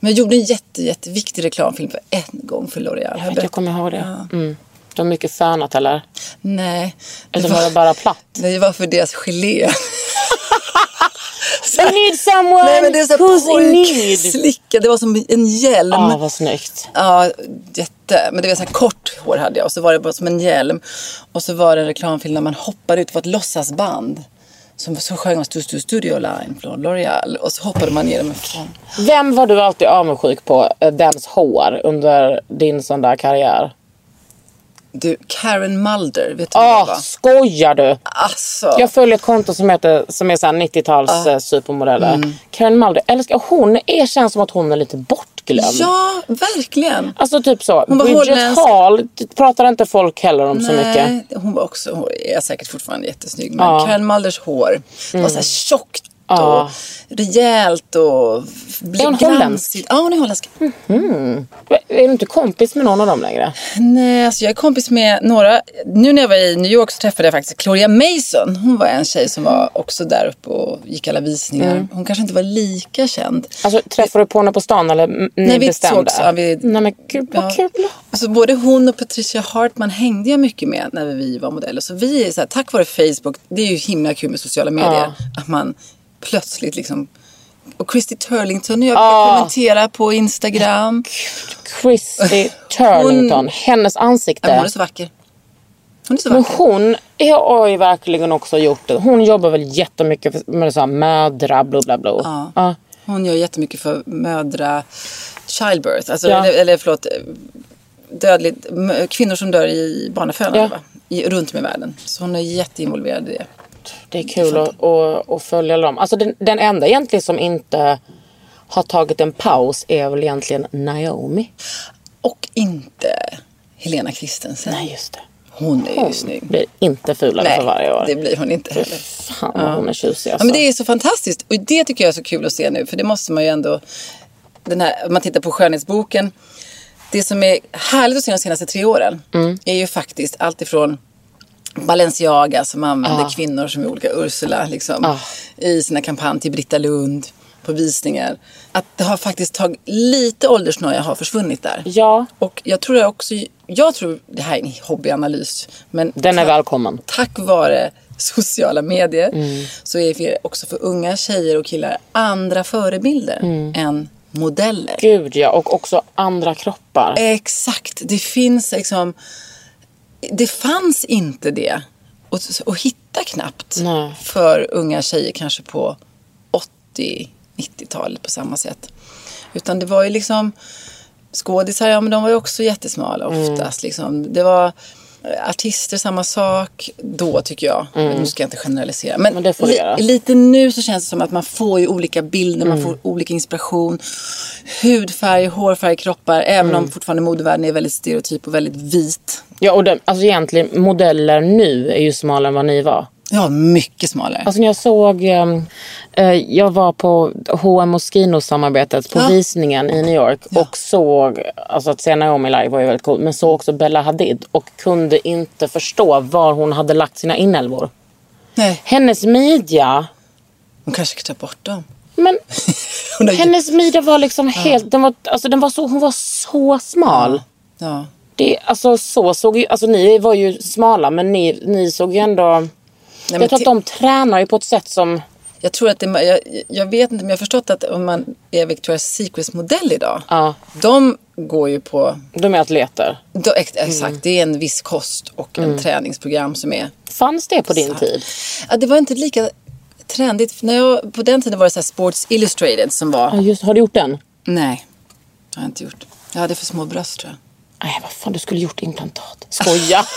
Speaker 3: Men jag gjorde en jätte, jätteviktig reklamfilm för en gång för L'Oreal.
Speaker 2: Jag, vet, jag kommer ihåg det. Mm. De mycket fönat eller?
Speaker 3: Nej.
Speaker 2: Eller var det bara platt?
Speaker 3: Nej, det var för deras gelé.
Speaker 2: I need someone
Speaker 3: Nej, men det är så
Speaker 2: who's in need.
Speaker 3: pojkslicka. Det var som en hjälm.
Speaker 2: Ja, vad snyggt.
Speaker 3: Ja, jätte. Men det var så här kort hår hade jag och så var det bara som en hjälm. Och så var det en reklamfilm när man hoppade ut på ett låtsasband. Som så sjöng man Stu Stu Studio Line från L'Oreal. Och så hoppade man ner med fan.
Speaker 2: Vem var du alltid avundsjuk på, eh, dens hår, under din sån där karriär?
Speaker 3: Du, Karen Mulder, vet du det
Speaker 2: Åh,
Speaker 3: var?
Speaker 2: skojar du?
Speaker 3: Alltså.
Speaker 2: Jag följer ett konto som heter som är så här 90-tals eh, supermodeller.
Speaker 3: Mm.
Speaker 2: Karen Mulder, älskar hon är, känns som att hon är lite bortglömd.
Speaker 3: Ja, verkligen.
Speaker 2: Alltså typ så.
Speaker 3: Hon
Speaker 2: Bridget. Hall det pratar inte folk heller om så mycket.
Speaker 3: Nej, hon var också, hon är säkert fortfarande jättesnygg. Men.
Speaker 2: Mm.
Speaker 3: Karen Mulders hår var så här tjockt
Speaker 2: Ja.
Speaker 3: och rejält och
Speaker 2: Är hon holländsk?
Speaker 3: Ja, hon är holländsk.
Speaker 2: Är du inte kompis med någon av dem längre?
Speaker 3: Nej, alltså jag är kompis med några. Nu när jag var i New York så träffade jag faktiskt Gloria Mason. Hon var en tjej som var också där uppe och gick alla visningar.
Speaker 2: Mm.
Speaker 3: Hon kanske inte var lika känd.
Speaker 2: Alltså träffade du på henne på stan eller ni
Speaker 3: Nej, vi
Speaker 2: bestämde?
Speaker 3: sågs, ja, vi-
Speaker 2: Nej men gud vad
Speaker 3: Ja.
Speaker 2: kul.
Speaker 3: Alltså både hon och Patricia Hartman hängde jag mycket med när vi var modeller. Så vi är så här, tack vare Facebook, det är ju himla kul med sociala medier.
Speaker 2: Ja.
Speaker 3: Att man plötsligt liksom... Och Christy Turlington och jag
Speaker 2: Ja.
Speaker 3: brukar kommentera på Instagram.
Speaker 2: Christy Turlington, hennes ansikte.
Speaker 3: Ja, men hon är så vacker. Hon är så
Speaker 2: Men
Speaker 3: vacker.
Speaker 2: hon är- har ju verkligen också gjort det. Hon jobbar väl jättemycket för- med så här mödra, bla bla bla.
Speaker 3: Ja.
Speaker 2: Ja.
Speaker 3: Hon gör jättemycket för mödra childbirth. Alltså,
Speaker 2: Ja.
Speaker 3: eller, eller förlåt, dödligt, kvinnor som dör i barnafödande
Speaker 2: Ja.
Speaker 3: runt om i världen. Så hon är jätteinvolverad i det.
Speaker 2: Det är kul att, att, att följa dem. Alltså den, den enda egentligen som inte har tagit en paus är väl egentligen Naomi.
Speaker 3: Och inte Helena Kristensen.
Speaker 2: Nej just det.
Speaker 3: Hon är ju
Speaker 2: Hon
Speaker 3: snygg.
Speaker 2: blir inte fulare för varje år.
Speaker 3: det blir hon inte heller.
Speaker 2: Fan vad hon är tjusig
Speaker 3: Ja,
Speaker 2: alltså.
Speaker 3: men det är så fantastiskt. Och det tycker jag är så kul att se nu. För det måste man ju ändå... Den här, om man tittar på skönhetsboken. Det som är härligt att se de senaste tre åren.
Speaker 2: Mm.
Speaker 3: Är ju faktiskt allt ifrån Balenciaga som använder kvinnor som är olika Ursula. Liksom,
Speaker 2: Ah.
Speaker 3: I sina kampanjer till Britta Lund. På visningar. Att det har faktiskt tagit lite åldersnoja har försvunnit där.
Speaker 2: Ja,
Speaker 3: Och jag tror jag också, jag tror det här är en hobbyanalys. Men
Speaker 2: den är välkommen.
Speaker 3: Tack vare sociala medier
Speaker 2: Mm.
Speaker 3: så är det också för unga tjejer och killar andra förebilder
Speaker 2: Mm.
Speaker 3: än modeller.
Speaker 2: Gud ja, och också andra kroppar.
Speaker 3: Exakt, det finns liksom, det fanns inte det och hitta knappt
Speaker 2: Nej.
Speaker 3: för unga tjejer kanske på 90-talet på samma sätt. Utan det var ju liksom skådisar, ja men de var ju också jättesmala
Speaker 2: Mm.
Speaker 3: oftast. Liksom. Det var artister, samma sak då tycker jag. Nu ska jag inte generalisera. Men,
Speaker 2: Mm. Men det
Speaker 3: li- lite nu så känns det som att man får ju olika bilder,
Speaker 2: Mm.
Speaker 3: man får olika inspiration. Hudfärg, hårfärg, kroppar. Även
Speaker 2: Mm.
Speaker 3: om fortfarande modevärlden är väldigt stereotyp och väldigt vit.
Speaker 2: Ja, och den, alltså egentligen modeller nu är ju smalare än vad ni var.
Speaker 3: Ja, mycket smalare.
Speaker 2: Alltså när jag såg, ehm, eh, jag var på H&M Moschino-samarbetet på
Speaker 3: Ja.
Speaker 2: visningen i New York och såg, alltså att se Naomi live var ju väldigt coolt, men såg också Bella Hadid och kunde inte förstå var hon hade lagt sina inälvor.
Speaker 3: Nej,
Speaker 2: Hennes midja,
Speaker 3: hon kanske ska ta bort dem.
Speaker 2: men hennes midja var liksom helt, den var, alltså den var så, hon var så smal.
Speaker 3: Ja.
Speaker 2: Det, alltså så såg ju, alltså ni var ju smala men ni, ni såg ju ändå,
Speaker 3: Nej,
Speaker 2: jag tror att de tränar ju på ett sätt som,
Speaker 3: Jag tror att det, jag, jag vet inte men jag har förstått att om man är Victoria's Secrets modell idag.
Speaker 2: ja,
Speaker 3: De går ju på,
Speaker 2: de är atleter.
Speaker 3: då, ex,
Speaker 2: Mm.
Speaker 3: exakt det är en viss kost och en träningsprogram som är.
Speaker 2: Fanns det på din
Speaker 3: Så-
Speaker 2: tid?
Speaker 3: Ja, det var inte lika trendigt. När jag, på den tiden var det så Sports Illustrated som var.
Speaker 2: Ja, just, har du gjort den?
Speaker 3: Nej, det har jag inte gjort. Jag hade för små bröst tror jag.
Speaker 2: Nej, vad fan, du skulle gjort implantat. Skoja.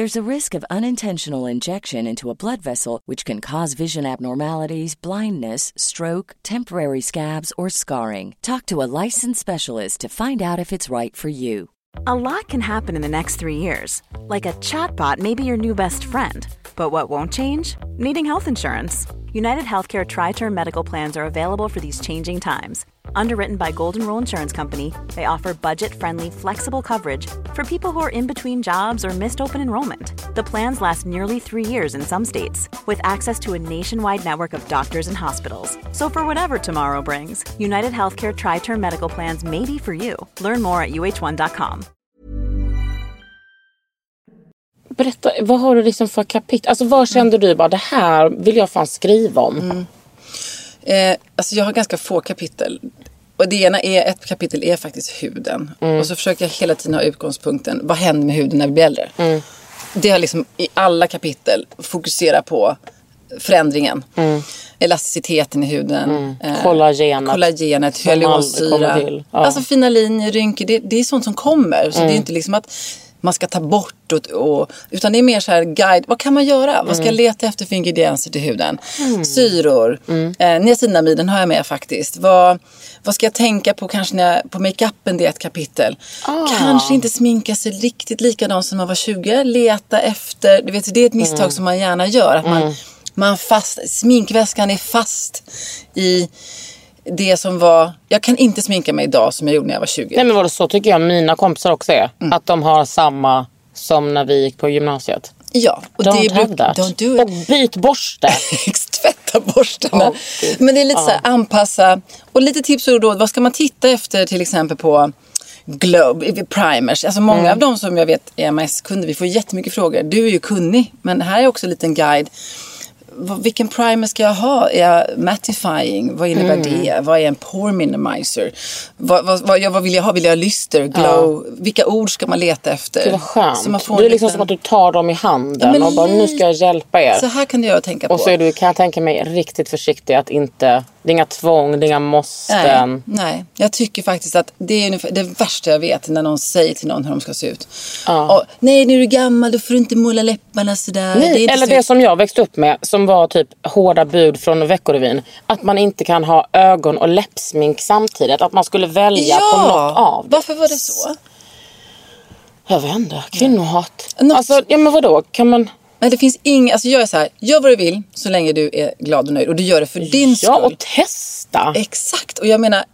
Speaker 4: There's a risk of unintentional injection into a blood vessel, which can cause vision abnormalities, blindness, stroke, temporary scabs, or scarring. Talk to a licensed specialist to find out if it's right for you.
Speaker 5: A lot can happen in the next three years. Like a chatbot may be your new best friend. But what won't change? Needing health insurance. United Healthcare Tri Term Medical Plans are available for these changing times. Underwritten by Golden Rule Insurance Company, they offer budget friendly, flexible coverage for people who are in between jobs or missed open enrollment. The plans last nearly three years in some states, with access to a nationwide network of doctors and hospitals. So, for whatever tomorrow brings, United Healthcare Tri Term Medical Plans may be for you. Learn more at uh1.com.
Speaker 2: Berätta, vad har du liksom för kapitel? Alltså vad kände du bara, det här vill jag fan skriva om?
Speaker 3: Eh, alltså jag har ganska få kapitel. Och det ena är, ett kapitel är faktiskt huden. Och så försöker jag hela tiden ha utgångspunkten, vad händer med huden när vi blir äldre? Det har liksom i alla kapitel fokusera på förändringen. Elasticiteten i huden. eh,
Speaker 2: Kollagenet.
Speaker 3: Kollagenet,
Speaker 2: till. Ja.
Speaker 3: Alltså fina linjer, rynkor. Det, det är sånt som kommer. Så det är inte liksom att man ska ta bort och, och, utan det är mer så här guide. Vad kan man göra? Vad ska jag leta efter för ingredienser till huden? Syror. Eh, niacinamiden har jag med faktiskt. Vad, vad ska jag tänka på kanske när jag, på makeupen? Det är ett kapitel. Kanske inte sminka sig riktigt likadant som man var 20. Leta efter. Du vet, det är ett misstag som man gärna gör. Att man, man fast, sminkväskan är fast i det som var... Jag kan inte sminka mig idag som jag gjorde när jag var 20.
Speaker 2: Nej men vadå, så tycker jag mina kompisar också är.
Speaker 3: Mm.
Speaker 2: Att de har samma som när vi gick på gymnasiet.
Speaker 3: Ja, och
Speaker 2: Don't
Speaker 3: det
Speaker 2: have that.
Speaker 3: Don't do
Speaker 2: Och
Speaker 3: it.
Speaker 2: byt borste.
Speaker 3: Tvätta borstarna.
Speaker 2: Åh, Gud.
Speaker 3: Men det är lite så här anpassa. Och lite tips och råd. Vad ska man titta efter till exempel på Globe, primers. Alltså många
Speaker 2: Mm.
Speaker 3: av dem som jag vet är MS-kunder, vi får jättemycket frågor. Du är ju kunnig, men här är också en liten guide. Vilken primer ska jag ha? Är jag mattifying? Vad innebär
Speaker 2: Mm.
Speaker 3: det? Vad är en pore minimizer? Vad, vad, vad, ja, vad vill jag ha? Vill jag ha lyster, glow? Vilka ord ska man leta efter?
Speaker 2: Gud vad skönt.
Speaker 3: Man får
Speaker 2: det är liksom
Speaker 3: liten-
Speaker 2: som att du tar dem i handen
Speaker 3: Ja,
Speaker 2: och bara nu ska jag hjälpa er.
Speaker 3: Så här kan du göra och tänka på.
Speaker 2: Och så är du, kan jag tänka mig, riktigt försiktig att inte... Det är inga tvång, det är inga måsten.
Speaker 3: Nej, nej, jag tycker faktiskt att det är det värsta jag vet när någon säger till någon hur de ska se ut. Och, nej, nu är du gammal, då får du inte måla läpparna sådär.
Speaker 2: Nej,
Speaker 3: det
Speaker 2: eller
Speaker 3: så-
Speaker 2: det som jag växte upp med som var typ hårda bud från Veckorevyn. Att man inte kan ha ögon och läppsmink samtidigt. Att man skulle välja på något av det.
Speaker 3: varför var det så?
Speaker 2: Jag vet inte. Kvinnohat.
Speaker 3: Något-
Speaker 2: Alltså, ja men vadå? Kan man...
Speaker 3: Nej, det finns inget, alltså jag är så här, gör vad du vill så länge du är glad och nöjd. Och du gör det för din
Speaker 2: Ja,
Speaker 3: skull.
Speaker 2: och testa.
Speaker 3: Exakt, och jag menar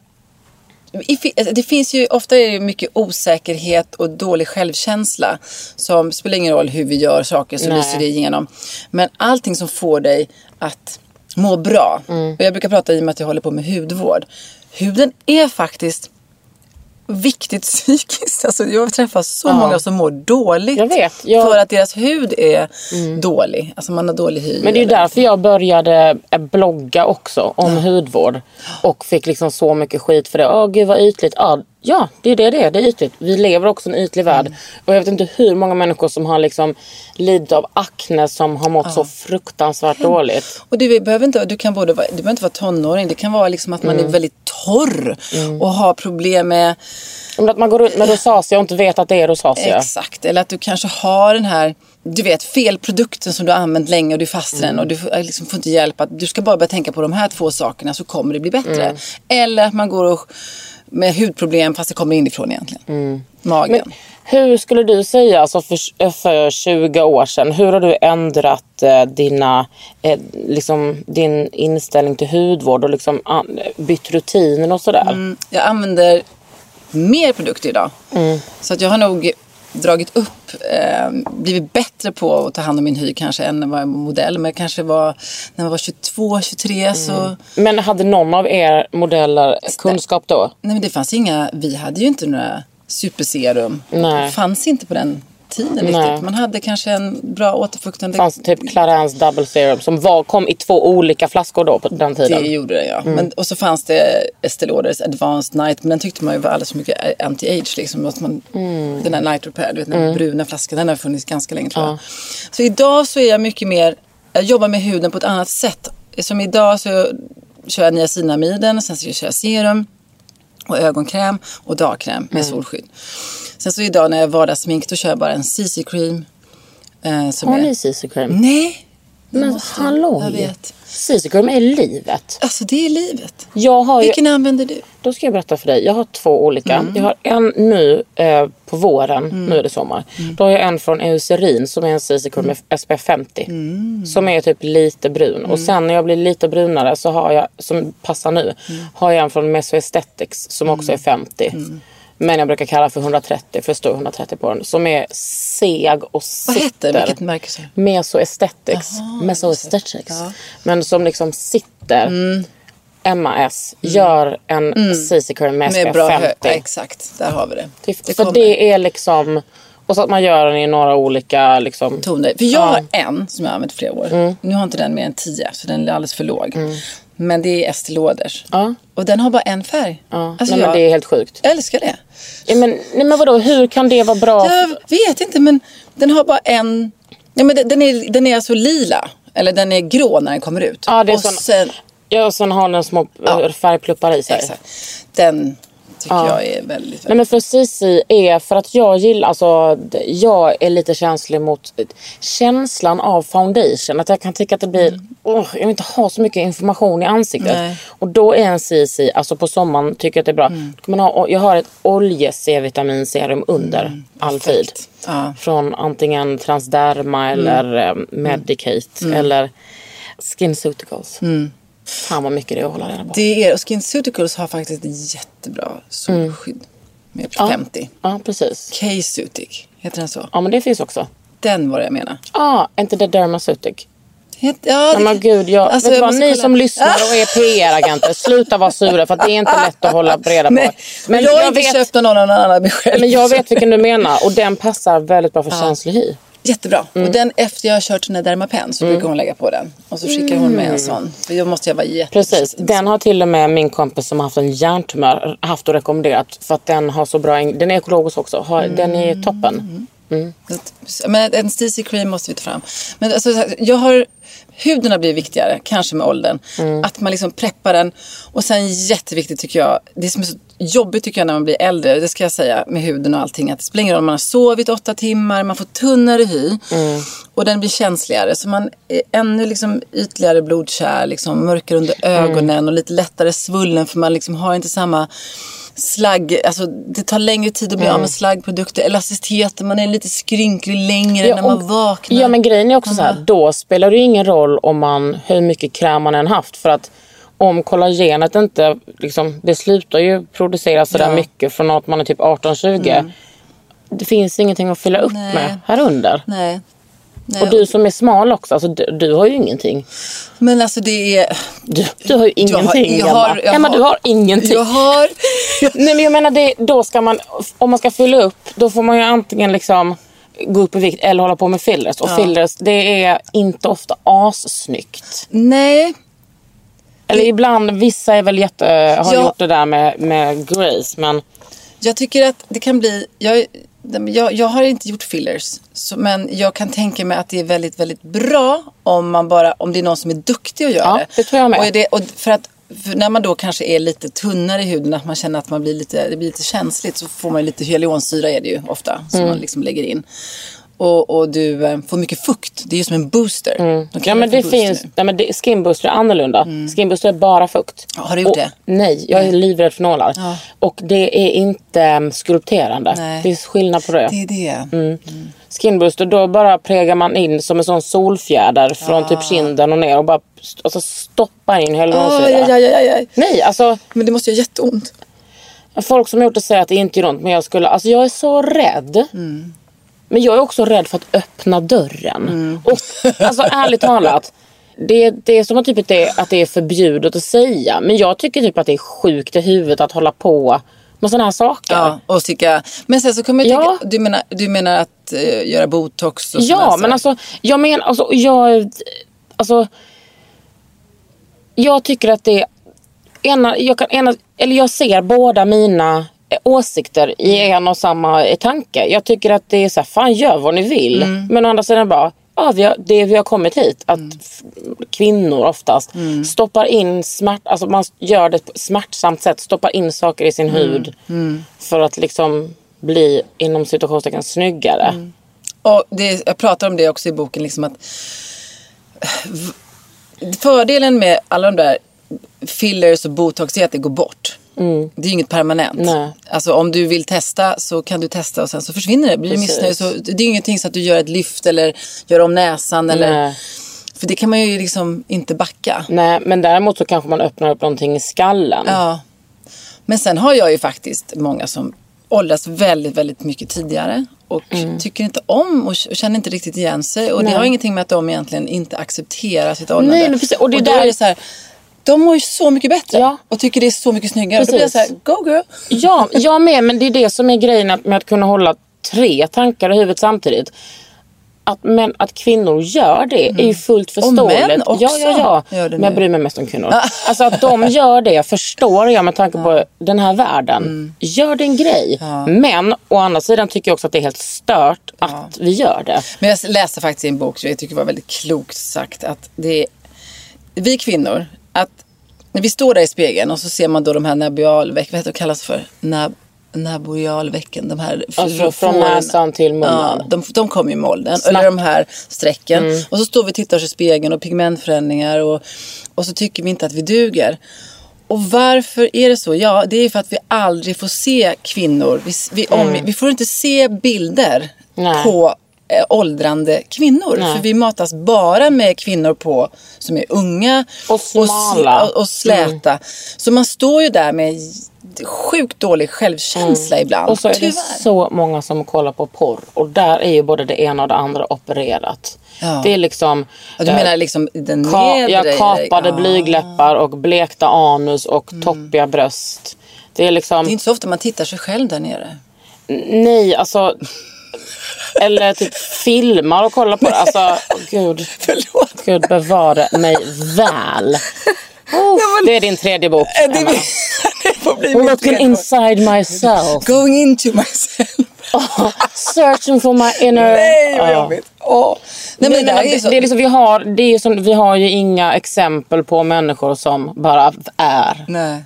Speaker 3: alltså, det finns ju ofta är det mycket osäkerhet och dålig självkänsla som spelar ingen roll hur vi gör saker så
Speaker 2: Nej.
Speaker 3: lyser det igenom. Men allting som får dig att må bra.
Speaker 2: Mm.
Speaker 3: Och jag brukar prata i och med att jag håller på med hudvård. Huden är faktiskt viktigt psykiskt. Alltså jag träffar så många som mår dåligt.
Speaker 2: Jag vet, jag-
Speaker 3: För att deras hud är dålig. Alltså man har dålig hy.
Speaker 2: Men det är
Speaker 3: eller-
Speaker 2: därför jag började eh, blogga också om hudvård. Och fick liksom så mycket skit för det. Åh gud vad ytligt. Ja, ja det är det det är. Det är ytligt. Vi lever också i en ytlig värld. Och jag vet inte hur många människor som har liksom lidit av akne som har mått så fruktansvärt dåligt.
Speaker 3: Och du behöver inte, du kan både vara, du behöver inte vara tonåring. Det kan vara liksom att man är väldigt torr och har problem med
Speaker 2: Om att man går runt med rosacea och inte vet att det är rosacea.
Speaker 3: Exakt, eller att du kanske har den här du vet, fel produkten som du har använt länge och du är fast i den och du får, liksom får inte hjälp. Att du ska bara börja tänka på de här två sakerna så kommer det bli bättre. Eller att man går och, med hudproblem fast det kommer inifrån egentligen. Magen.
Speaker 2: Men hur skulle du säga, alltså för, för 20 år sedan, hur har du ändrat eh, dina, eh, liksom, din inställning till hudvård och liksom, an, bytt rutiner och sådär?
Speaker 3: Mm, jag använder mer produkter idag. Så att jag har nog dragit upp, eh, blivit bättre på att ta hand om min hy kanske än när jag var modell. Men kanske var, när jag var 22, 23 så...
Speaker 2: Men hade någon av er modeller kunskap då?
Speaker 3: Nej men det fanns inga, vi hade ju inte några superserum.
Speaker 2: Nej.
Speaker 3: Det fanns inte på den tiden
Speaker 2: Nej.
Speaker 3: riktigt. Man hade kanske en bra återfuktande...
Speaker 2: Det fanns typ Clarins Double Serum som var, kom i två olika flaskor då på den tiden.
Speaker 3: Det gjorde det ja.
Speaker 2: Mm.
Speaker 3: Men, och så fanns det Estée Lauders Advanced Night. Men den tyckte man ju var alldeles för mycket anti-age. Liksom, att man,
Speaker 2: Mm.
Speaker 3: Den här Night Repair, du vet, den bruna flaskan. Den har funnits ganska länge tror jag. Så idag så är jag mycket mer, jag jobbar med huden på ett annat sätt. Som idag så kör jag niacinamiden, sen så kör jag serum och ögonkräm och dagkräm med
Speaker 2: Mm.
Speaker 3: solskydd. Sen så idag när jag vardagssmink då kör jag bara en CC-cream. Eh,
Speaker 2: Har
Speaker 3: är...
Speaker 2: ni CC Cream?
Speaker 3: Nej!
Speaker 2: Men
Speaker 3: måste
Speaker 2: hallå!
Speaker 3: Jag vet.
Speaker 2: Cream är livet.
Speaker 3: Alltså det är livet.
Speaker 2: Jag har ju,
Speaker 3: Vilken använder du?
Speaker 2: Då ska jag berätta för dig. Jag har två olika.
Speaker 3: Mm.
Speaker 2: Jag har en nu eh, på våren, nu är det sommar. Då har jag en från Eucerin som är en CC-cream med SPF 50.
Speaker 3: Mm.
Speaker 2: Som är typ lite brun. Och sen när jag blir lite brunare, så har jag, som passar nu,
Speaker 3: Mm.
Speaker 2: har jag en från Meso Aesthetics som också är 50.
Speaker 3: Mm.
Speaker 2: Men jag brukar kalla för 130, för det står 130 på den. Som är seg och sitter.
Speaker 3: Vad heter? Vilket märke?
Speaker 2: Meso Aesthetics. Meso Aesthetics. Men som liksom sitter. MAS gör en CC-cream med
Speaker 3: Med
Speaker 2: SPF
Speaker 3: bra hö-
Speaker 2: 50.
Speaker 3: ja, Exakt, där har vi det.
Speaker 2: Det, för
Speaker 3: kommer.
Speaker 2: det är liksom... Och så att man gör den i några olika liksom...
Speaker 3: toner. För jag
Speaker 2: Ja.
Speaker 3: har en som jag har använt i flera år. Nu har inte den mer än 10 så den är alldeles för låg. Men det är Estée Lauders.
Speaker 2: Ja.
Speaker 3: Och den har bara en färg.
Speaker 2: Ja.
Speaker 3: Alltså
Speaker 2: nej,
Speaker 3: jag
Speaker 2: men det är helt sjukt.
Speaker 3: älskar det.
Speaker 2: Ja, men, nej men vadå, hur kan det vara bra?
Speaker 3: Jag vet inte men den har bara en... Ja, men den, den, är, den är alltså lila. Eller den är grå när den kommer ut.
Speaker 2: Ja, det är
Speaker 3: och
Speaker 2: sån-
Speaker 3: sen,
Speaker 2: Ja, och sen har den små
Speaker 3: Ja.
Speaker 2: färgpluppar i sig.
Speaker 3: exakt. Den tycker
Speaker 2: Ja.
Speaker 3: jag är väldigt...
Speaker 2: Nej men för CC är för att jag gillar, alltså jag är lite känslig mot eh, känslan av foundation. Att jag kan tycka att det blir, åh, jag vill inte ha så mycket information i ansiktet.
Speaker 3: Nej.
Speaker 2: Och då är en CC, alltså på sommaren tycker jag att det är bra. Kan man ha, jag har ett olje C-vitaminserum under alltid.
Speaker 3: Ja.
Speaker 2: Från antingen Transderma eller eh, Medicate eller SkinCeuticals. Fan vad mycket det är att hålla reda på.
Speaker 3: Det är, och SkinCeuticals har faktiskt ett jättebra solskydd. Med 50.
Speaker 2: Ja precis.
Speaker 3: K-Sutic, heter den så?
Speaker 2: Ja men det finns också.
Speaker 3: Den var det jag menar.
Speaker 2: Ja, ah, inte det Dermaceutic?
Speaker 3: Het, ja,
Speaker 2: Nej men gud, jag,
Speaker 3: Alltså,
Speaker 2: vet
Speaker 3: jag måste
Speaker 2: ni
Speaker 3: kolla.
Speaker 2: som lyssnar och är PR-agenter, sluta vara sura för att det är inte lätt att hålla reda på.
Speaker 3: Nej, men jag har inte köpt någon annan än mig själv.
Speaker 2: men jag vet vilken du menar och den passar väldigt bra för känslig hy.
Speaker 3: Jättebra.
Speaker 2: Mm.
Speaker 3: Och den efter jag har kört den där Dermapen så brukar hon lägga på den. Och så skickar hon med en sån. För då måste jag vara
Speaker 2: Mm. Precis, den har till och med min kompis som har haft en hjärntumör haft och rekommenderat för att den har så bra, den är ekologisk också, har, den är
Speaker 3: Mm.
Speaker 2: toppen.
Speaker 3: Men en CC cream måste vi ta fram. Men alltså, jag har, huden har blivit viktigare, kanske med åldern.
Speaker 2: Mm.
Speaker 3: Att man liksom preppar den. Och sen jätteviktigt tycker jag, det som är så jobbigt tycker jag när man blir äldre, det ska jag säga med huden och allting. Att det spelar ingen roll om man har sovit åtta timmar, man får tunnare hy.
Speaker 2: Mm.
Speaker 3: Och den blir känsligare. Så man är ännu liksom ytligare blodkär, liksom mörkare under
Speaker 2: Mm.
Speaker 3: ögonen och lite lättare svullen. För man liksom har inte samma slagg, alltså det tar längre tid att bli av med slaggprodukter. Elasticiteten, man är lite skrynklig längre när man vaknar.
Speaker 2: Ja men grejen är också så här, då spelar det ingen roll om man, hur mycket kräm man än haft. För att om kollagenet inte, liksom, det slutar ju produceras sådär
Speaker 3: Ja. Mm.
Speaker 2: mycket från att man är typ 18-20. Det finns ingenting att fylla upp
Speaker 3: Nej.
Speaker 2: med här under.
Speaker 3: Nej. Nej.
Speaker 2: Och du som är smal också, alltså, du, du har ju ingenting.
Speaker 3: Men alltså det är...
Speaker 2: Du, du har ju
Speaker 3: Jag har-
Speaker 2: ingenting
Speaker 3: jag
Speaker 2: Emma.
Speaker 3: har- jag
Speaker 2: Emma
Speaker 3: har-
Speaker 2: du har ingenting.
Speaker 3: Jag har...
Speaker 2: Nej men jag menar det, då ska man, om man ska fylla upp då får man ju antingen liksom gå upp i vikt eller hålla på med fillers. Och fillers det är inte ofta assnyggt.
Speaker 3: Nej.
Speaker 2: Eller ibland, vissa är väl jätte, har
Speaker 3: Ja.
Speaker 2: gjort det där med, med Grace men
Speaker 3: Jag tycker att det kan bli... Jag, jag, jag har inte gjort fillers. Så, men jag kan tänka mig att det är väldigt, väldigt bra om, man bara, om det är någon som är duktig att göra
Speaker 2: Ja,
Speaker 3: det.
Speaker 2: det tror jag med.
Speaker 3: Och, det, och för att för när man då kanske är lite tunnare i huden, att man känner att man blir lite, det blir lite känsligt, så får man lite hyaluronsyra är det ju ofta, som
Speaker 2: Mm.
Speaker 3: man liksom lägger in. Och, och du eh, får mycket fukt. Det är ju som en booster. De
Speaker 2: Mm. Ja men det
Speaker 3: booster
Speaker 2: finns,
Speaker 3: nu.
Speaker 2: nej, men det, skinbooster är annorlunda. Skinbooster är bara fukt.
Speaker 3: Ja, har du gjort
Speaker 2: och,
Speaker 3: det?
Speaker 2: Nej, jag är livrädd för nålar.
Speaker 3: Ja.
Speaker 2: Och det är inte um, skulpterande.
Speaker 3: Nej.
Speaker 2: Det är skillnad på det.
Speaker 3: Det är det.
Speaker 2: Mm. Skinbooster, då bara pregar man in som en sån solfjäder från typ kinden och ner och bara alltså, stoppar in hyaluronsyra.
Speaker 3: Aj, aj, aj, aj.
Speaker 2: Nej, alltså
Speaker 3: Men det måste göra jätteont.
Speaker 2: folk som har gjort det säger att det inte gör ont men jag skulle, alltså jag är så rädd.
Speaker 3: Mm.
Speaker 2: Men jag är också rädd för att öppna dörren.
Speaker 3: Mm.
Speaker 2: Och alltså ärligt talat. Det, det är som att, typ att, det, att det är förbjudet att säga. Men jag tycker typ att det är sjukt i huvudet att hålla på med sådana här saker.
Speaker 3: Ja, och tycka... Men sen så kommer jag
Speaker 2: Ja.
Speaker 3: tänka, du menar, du menar att eh, göra botox och
Speaker 2: Ja, men
Speaker 3: saker?
Speaker 2: alltså jag menar, alltså jag, alltså jag tycker att det ena, jag kan ena, eller jag ser båda mina åsikter i en och samma eh, tanke. Jag tycker att det är så här, fan gör vad ni vill. Men å andra sidan bara, ja vi har, det vi har kommit hit, att f- kvinnor oftast stoppar in smärt, alltså man gör det på ett smärtsamt sätt, stoppar in saker i sin hud för att liksom bli inom situationstecken snyggare.
Speaker 3: Och det, jag pratar om det också i boken. Liksom att, v- fördelen med alla de där fillers och botox är att det går bort. Det är ju inget permanent.
Speaker 2: Mm. Nej.
Speaker 3: Alltså om du vill testa så kan du testa och sen så försvinner det. Blir du missnöjd så det är ingenting så att du gör ett lyft eller gör om näsan. Eller,
Speaker 2: Nej.
Speaker 3: för det kan man ju liksom inte backa.
Speaker 2: Nej, men däremot så kanske man öppnar upp någonting i skallen.
Speaker 3: Ja. Men sen har jag ju faktiskt många som åldras väldigt, väldigt mycket tidigare. Och tycker inte om och känner inte riktigt igen sig. Och det
Speaker 2: Mm. Nej.
Speaker 3: har ingenting med att de egentligen inte accepterar sitt åldrande.
Speaker 2: Nej, men precis. Och det
Speaker 3: då
Speaker 2: där-
Speaker 3: är det så här, de mår ju så mycket bättre.
Speaker 2: Ja.
Speaker 3: Och tycker det är så mycket snyggare. Och Då blir jag så här,
Speaker 2: Precis.
Speaker 3: go girl.
Speaker 2: Ja, jag med. Men det är det som är grejen med att kunna hålla tre tankar i huvudet samtidigt. Att, men att kvinnor gör det är ju fullt förståeligt.
Speaker 3: män också
Speaker 2: ja, ja, ja. Men jag bryr mig mest om kvinnor. Alltså att de gör det förstår jag med tanke på den här världen. Gör din grej. Men å andra sidan tycker jag också att det är helt stört att vi gör det.
Speaker 3: Men jag läste faktiskt i en bok som jag tycker var väldigt klokt sagt. Att det är, vi kvinnor, att när vi står där i spegeln och så ser man då de här nabialveck, vad heter det kallas för? Nab, nabialvecken, de här
Speaker 2: Alltså från näsan till munnen.
Speaker 3: Ja, de, de kommer ju med åldern. Eller de här strecken.
Speaker 2: Mm.
Speaker 3: Och så står vi och tittar oss i spegeln och pigmentförändringar och, och så tycker vi inte att vi duger. Och varför är det så? Ja, det är för att vi aldrig får se kvinnor. Vi, vi, om, vi får inte se bilder
Speaker 2: Mm. Nej.
Speaker 3: på eh, åldrande kvinnor.
Speaker 2: Nej.
Speaker 3: För vi matas bara med kvinnor på som är unga
Speaker 2: Och smala.
Speaker 3: och, och släta. Så man står ju där med sjukt dålig självkänsla ibland.
Speaker 2: Mm. Och så är det
Speaker 3: Tyvärr.
Speaker 2: så många som kollar på porr. Och där är ju både det ena och det andra opererat.
Speaker 3: Ja.
Speaker 2: Det är liksom...
Speaker 3: Ja, du
Speaker 2: eh,
Speaker 3: menar liksom den
Speaker 2: ka-
Speaker 3: nedre?
Speaker 2: ja, kapade
Speaker 3: Ja.
Speaker 2: blygläppar och blekta anus och toppiga bröst. Det är liksom...
Speaker 3: Det är inte så ofta man tittar sig själv där nere.
Speaker 2: Nej, alltså... Eller typ filmar och kollar på det. Alltså, åh, gud.
Speaker 3: Förlåt.
Speaker 2: Gud bevare mig väl. Oh, det är din tredje bok,
Speaker 3: Det,
Speaker 2: Emma.
Speaker 3: det min
Speaker 2: Looking inside myself.
Speaker 3: Going into myself.
Speaker 2: Searching for my inner...
Speaker 3: Nej, vad
Speaker 2: Ja.
Speaker 3: jobbigt. Åh. Nej, men det, så.
Speaker 2: det är liksom, vi, har, det är ju som, vi har ju inga exempel på människor som bara är.
Speaker 3: Nej.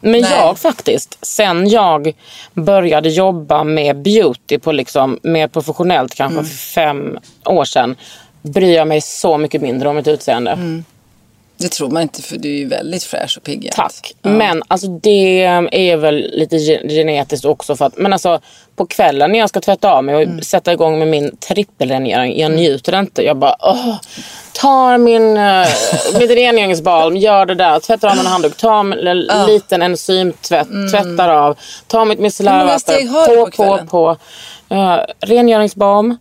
Speaker 2: Men
Speaker 3: Nej.
Speaker 2: jag faktiskt, sen jag började jobba med beauty på liksom, mer professionellt kanske
Speaker 3: Mm.
Speaker 2: för fem år sedan. Bryr jag mig så mycket mindre om mitt utseende.
Speaker 3: Mm. Det tror man inte för du är ju väldigt fräsch och pigg.
Speaker 2: Tack. Men alltså det är väl lite ge- genetiskt också. För att, men alltså på kvällen när jag ska tvätta av mig och
Speaker 3: Mm.
Speaker 2: sätta igång med min trippelrengöring. Jag njuter inte. Jag bara åh, tar min, uh, mitt rengöringsbalm, gör det där, tvättar av en handduk, tar en l- liten enzymtvätt, tvättar av, tar mitt
Speaker 3: Mm. Du
Speaker 2: på,
Speaker 3: på
Speaker 2: på, på. Uh, rengöringsbalm.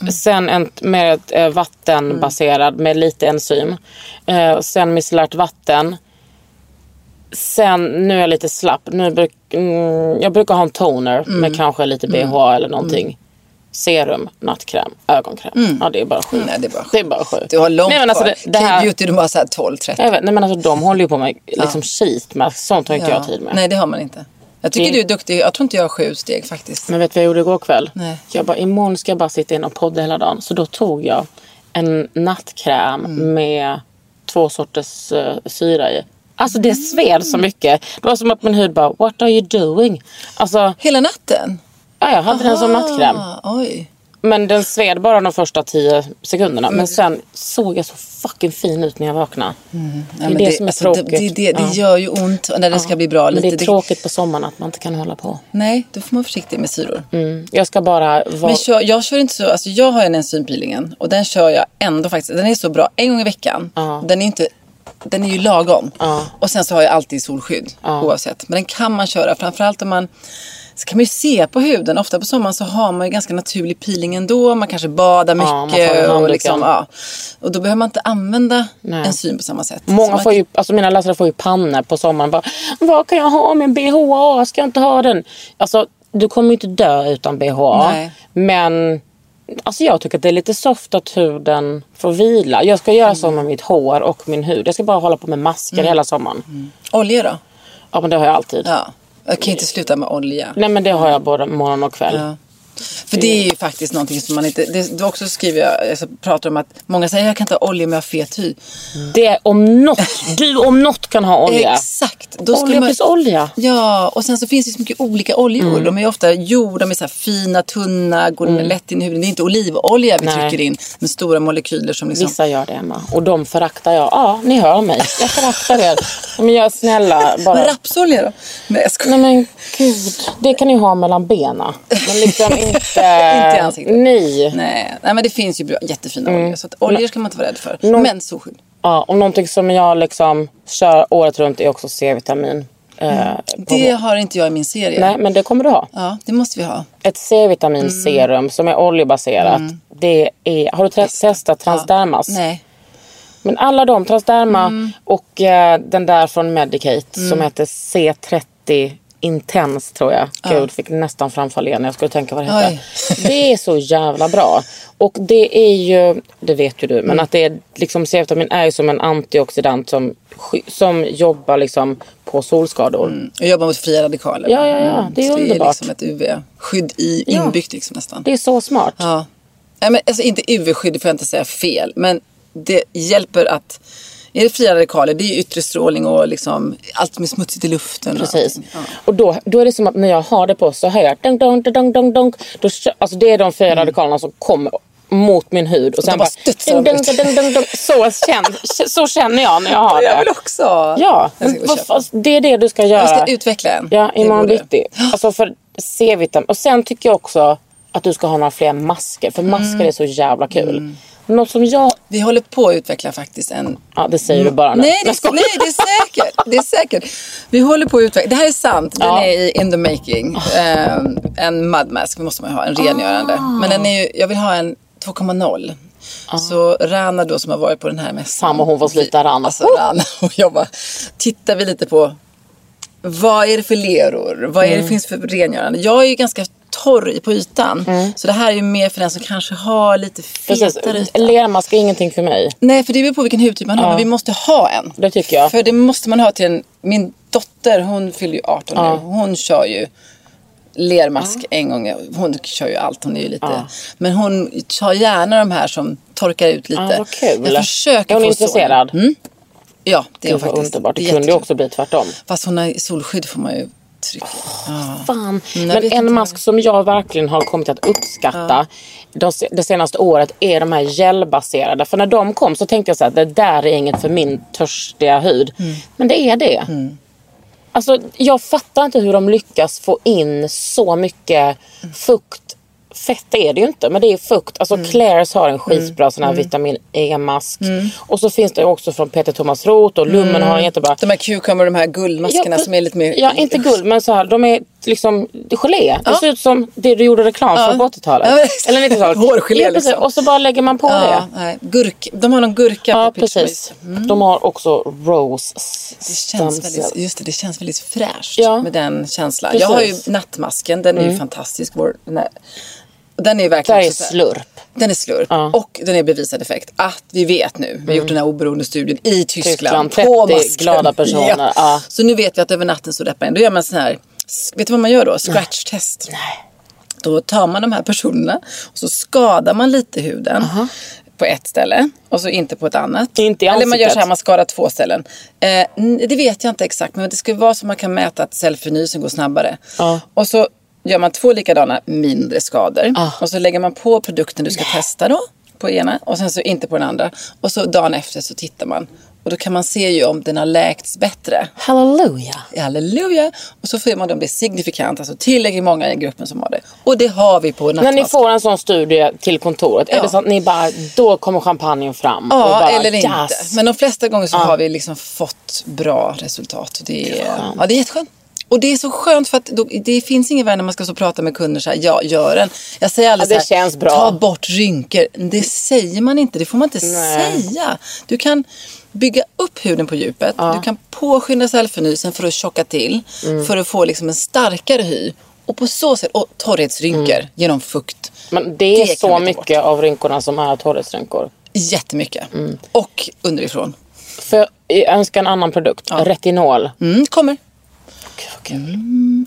Speaker 3: Mm.
Speaker 2: Sen en med ett, eh, vattenbaserad med lite enzym. Eh, sen micellärt vatten. Sen, nu är jag lite slapp. Nu bruk, mm, jag brukar ha en toner
Speaker 3: Mm.
Speaker 2: med kanske lite BHA eller någonting. Serum, nattkräm, ögonkräm. Ja, det är bara sju.
Speaker 3: Mm. Nej, det är bara sju.
Speaker 2: Det är bara sju.
Speaker 3: Du har långt
Speaker 2: nej, men alltså, det, det här,
Speaker 3: K-beauty, de har så här 12-13.
Speaker 2: jag vet, nej, men alltså, de håller ju på med liksom sheet med. Sånt har inte jag tid med.
Speaker 3: Nej, det har man inte. Jag tycker
Speaker 2: Det-
Speaker 3: du är duktig. Jag tror inte jag har sju steg faktiskt.
Speaker 2: Men vet du vad jag gjorde igår kväll?
Speaker 3: Nej.
Speaker 2: Jag bara, imorgon ska jag bara sitta in och podda hela dagen. Så då tog jag en nattkräm
Speaker 3: Mm.
Speaker 2: med två sorters uh, syra i. Alltså det sved så mycket. Det var som att min hud bara, what are you doing? Alltså,
Speaker 3: Hela natten?
Speaker 2: Ja, jag hade den som nattkräm.
Speaker 3: Oj.
Speaker 2: Men den sved bara de första tio sekunderna.
Speaker 3: Mm.
Speaker 2: Men sen såg jag så fucking fin ut när jag vaknade. det är
Speaker 3: Ja, men
Speaker 2: det, som är
Speaker 3: alltså,
Speaker 2: tråkigt.
Speaker 3: Det, det, det, det
Speaker 2: Ja.
Speaker 3: gör ju ont när det ska bli bra.
Speaker 2: Men
Speaker 3: Lite.
Speaker 2: det är tråkigt på sommaren att man inte kan hålla på.
Speaker 3: Nej, då får man vara försiktig med syror.
Speaker 2: Mm. Jag ska bara vara...
Speaker 3: Men kör, jag kör inte så, alltså jag har en enzympeelingen och den kör jag ändå faktiskt. Den är så bra en gång i veckan.
Speaker 2: Ja.
Speaker 3: Den är inte den är ju lagom.
Speaker 2: Ja.
Speaker 3: Och sen så har jag alltid solskydd oavsett. Men den kan man köra framförallt om man så kan man ju se på huden. Ofta på sommaren så har man ju ganska naturlig peeling ändå. Man kanske badar
Speaker 2: Ja,
Speaker 3: mycket.
Speaker 2: en
Speaker 3: och, liksom,
Speaker 2: ja.
Speaker 3: ja. och då behöver man inte använda
Speaker 2: Nej.
Speaker 3: enzym på samma sätt.
Speaker 2: Många
Speaker 3: man,
Speaker 2: får ju, alltså mina läsare får ju pannor på sommaren. Bara, Vad kan jag ha med BHA? Ska jag inte ha den? Alltså, du kommer ju inte dö utan BHA.
Speaker 3: Nej.
Speaker 2: Men alltså, jag tycker att det är lite soft att huden får vila. Jag ska göra så med mitt hår och min hud. Jag ska bara hålla på med masker hela sommaren.
Speaker 3: Olja då?
Speaker 2: Ja men det har jag alltid.
Speaker 3: Ja. Jag kan inte sluta med olja.
Speaker 2: Nej men det har jag både morgon och kväll.
Speaker 3: Ja. För det är ju faktiskt någonting som man inte... Det, då också skriver jag, jag pratar om att många säger jag kan inte ha olja om jag har fet hy.
Speaker 2: Det om något, du om något kan ha olja.
Speaker 3: Exakt. Då
Speaker 2: Olja
Speaker 3: man-
Speaker 2: plus olja.
Speaker 3: Ja, och sen så finns det så mycket olika oljor.
Speaker 2: Mm.
Speaker 3: De är ofta jord, de är så fina, tunna, går lätt in i huden. Det är inte olivolja vi
Speaker 2: Nej.
Speaker 3: trycker in med stora molekyler som liksom...
Speaker 2: Vissa gör det Emma. Och de föraktar jag. Ja, ni hör mig. Jag föraktar er. Men jag är snälla bara.
Speaker 3: Men rapsolja då? Nej, jag skojar.
Speaker 2: Nej men gud, det kan ni ha mellan benen. Men liksom inte...
Speaker 3: I ansiktet.
Speaker 2: Nej.
Speaker 3: Nej, nej, men det finns ju bra, jättefina
Speaker 2: Mm.
Speaker 3: oljor. Så att oljor ska man inte vara rädd för.
Speaker 2: Nå-
Speaker 3: Men solskydd.
Speaker 2: Ja, och någonting som jag liksom kör året runt är också C-vitamin. eh, på-
Speaker 3: Det har inte jag i min serie.
Speaker 2: Nej, men det kommer du ha.
Speaker 3: Ja, det måste vi ha.
Speaker 2: Ett C-vitaminserum som är oljebaserat. Det är, har du te- testat Transdermas?
Speaker 3: Nej.
Speaker 2: Men alla de, Transderma
Speaker 3: Mm.
Speaker 2: och eh, den där från Medicate som heter C30 Intense tror jag. Gud, fick nästan framfall igen när jag skulle tänka vad det.
Speaker 3: Oj.
Speaker 2: Det är så jävla bra. Och det är ju, det vet ju du,
Speaker 3: Mm.
Speaker 2: men att det är liksom C-vitamin är ju som en antioxidant som, som jobbar liksom på solskador.
Speaker 3: Jag jobbar mot fria radikaler.
Speaker 2: Ja, ja, ja. Det är
Speaker 3: så Det är
Speaker 2: underbart.
Speaker 3: liksom ett UV-skydd i,
Speaker 2: Ja.
Speaker 3: inbyggt liksom nästan.
Speaker 2: Det är så smart.
Speaker 3: Ja. Nej, men, alltså, inte UV-skydd, får jag inte säga fel. Men det hjälper att... Är det fria radikaler, det är yttre strålning och liksom allt som är smutsigt i luften. och
Speaker 2: Precis.
Speaker 3: Ja.
Speaker 2: Och då, då är det som att när jag har det på så hör jag dong, dong, dong, dong, dong. Då, alltså det är de fyra radikalerna som kommer mot min hud. Och sen
Speaker 3: Mm. bara ut.
Speaker 2: dong, dong, dong, dong. Så, känner, så känner jag när jag har
Speaker 3: Jag vill
Speaker 2: det.
Speaker 3: också.
Speaker 2: Ja,
Speaker 3: och
Speaker 2: det är det du ska göra.
Speaker 3: Jag ska utveckla en.
Speaker 2: Ja,
Speaker 3: Det
Speaker 2: imorgon bitti. Alltså för C-vitamin. Och sen tycker jag också att du ska ha några fler masker. För
Speaker 3: Mm.
Speaker 2: masker är så jävla kul. Något som jag...
Speaker 3: Vi håller på att utveckla faktiskt en...
Speaker 2: Ja, det säger du bara nu.
Speaker 3: Nej, det, nej, det är säkert. Det är säkert. Vi håller på att utveckla. Det här är sant. Den
Speaker 2: Ja.
Speaker 3: är i in the making. Ehm, en mudmask måste man ju ha. En rengörande.
Speaker 2: Ah.
Speaker 3: Men den är ju, jag vill ha en 2,0. Så Rana då som har varit på den här mässan.
Speaker 2: Fan, vad hon får slita Rana.
Speaker 3: Alltså Rana och jag bara tittar vi lite på vad är det för leror? Vad
Speaker 2: Mm.
Speaker 3: är det finns för rengörande? Jag är ju ganska torr på ytan. Så det här är ju mer för den som kanske har lite
Speaker 2: Precis.
Speaker 3: fetare yta.
Speaker 2: Lermask är ingenting för mig.
Speaker 3: Nej, för det beror på vilken hudtyp man har. Men vi måste ha en.
Speaker 2: Det tycker jag.
Speaker 3: För det måste man ha till en... Min dotter, hon fyller ju 18 nu. Hon kör ju lermask en gång. Hon kör ju allt. Hon är ju lite... Men hon tar gärna de här som torkar ut lite.
Speaker 2: Ja, vad kul.
Speaker 3: Jag försöker
Speaker 2: är hon
Speaker 3: få
Speaker 2: intresserad?
Speaker 3: Ja, det är hon faktiskt.
Speaker 2: underbart. Det,
Speaker 3: är
Speaker 2: kunde ju också bli tvärtom.
Speaker 3: Fast hon har solskydd får man ju trycka. Ja.
Speaker 2: Fan.
Speaker 3: jag
Speaker 2: Men en mask som jag verkligen har kommit att uppskatta se- det senaste året är de här gelbaserade. För när de kom så tänkte jag så här, det där är inget för min törstiga hud. Men det är det. Alltså, jag fattar inte hur de lyckas få in så mycket fukt. Fett är det ju inte, men det är fukt. Alltså Claire's har en skitbra sån här vitamin E-mask. Och så finns det också från Peter Thomas Roth och Lummen har en jättebra.
Speaker 3: De här cucumber, de här guldmaskerna
Speaker 2: Ja,
Speaker 3: som är lite mer...
Speaker 2: Ja, inte guld, men så här, de är liksom gelé. Det ser ut som det du gjorde reklam för på 80-talet.
Speaker 3: Ja, exakt.
Speaker 2: Eller 90-talet.
Speaker 3: Hårgelé,
Speaker 2: Ja,
Speaker 3: liksom.
Speaker 2: Och så bara lägger man på det.
Speaker 3: nej. Gurk, de har någon gurka
Speaker 2: Ja,
Speaker 3: på
Speaker 2: precis.
Speaker 3: Mate.
Speaker 2: De har också rose
Speaker 3: Det känns, väldigt, just det, det känns väldigt fräscht
Speaker 2: Ja.
Speaker 3: med den känslan.
Speaker 2: Precis.
Speaker 3: Jag har ju nattmasken, den är ju fantastisk. Vår, den, är, verkligen
Speaker 2: Det är
Speaker 3: så
Speaker 2: slurp.
Speaker 3: Den är slurp
Speaker 2: Ja.
Speaker 3: och den är bevisad effekt. Att vi vet nu, vi har gjort den här oberoende studien i Tyskland.
Speaker 2: Tyskland,
Speaker 3: på
Speaker 2: 30
Speaker 3: masken.
Speaker 2: glada personer.
Speaker 3: Ja.
Speaker 2: Ja.
Speaker 3: Så nu vet vi att över natten så deppar en. Då gör man sån här, vet du vad man gör då? Scratch-test. Då tar man de här personerna och så skadar man lite huden. På ett ställe och så inte på ett annat.
Speaker 2: Inte i
Speaker 3: Eller man gör så här, man skadar två ställen. Eh, det vet jag inte exakt men det ska vara så man kan mäta att cellförnyelsen går snabbare.
Speaker 2: Ja.
Speaker 3: Och så gör man två likadana mindre skador.
Speaker 2: Ah.
Speaker 3: Och så lägger man på produkten du ska testa då. På ena och sen så inte på den andra. Och så dagen efter så tittar man. Och då kan man se ju om den har läkts bättre.
Speaker 2: Halleluja.
Speaker 3: Halleluja! Och så får man då bli signifikant, alltså tillräckligt många i gruppen som har det. Och det har vi på
Speaker 2: När ni får en sån studie till kontoret, är
Speaker 3: Ja.
Speaker 2: det så att ni bara, då kommer champagnen fram?
Speaker 3: Ja,
Speaker 2: bara,
Speaker 3: eller inte.
Speaker 2: yes.
Speaker 3: Men de flesta gånger så har vi liksom fått bra resultat. Det är, ja, det är jätteskönt. Och det är så skönt för att då, det finns ingen värld när man ska så prata med kunder så här, ja gör en. Jag säger aldrig
Speaker 2: Ja,
Speaker 3: så här, ta bort rynkor. Det säger man inte, det får man inte
Speaker 2: Nej.
Speaker 3: säga. Du kan bygga upp huden på djupet. Du kan påskynda cellförnyelsen för att tjocka till.
Speaker 2: Mm.
Speaker 3: För att få liksom en starkare hy. Och på så sätt, och torrhetsrynkor genom fukt.
Speaker 2: Men det är
Speaker 3: Det
Speaker 2: så mycket av rynkorna som är torrhetsrynkor.
Speaker 3: Jättemycket.
Speaker 2: Mm.
Speaker 3: Och underifrån.
Speaker 2: För jag önskar en annan produkt. Retinol.
Speaker 3: Mm, kommer.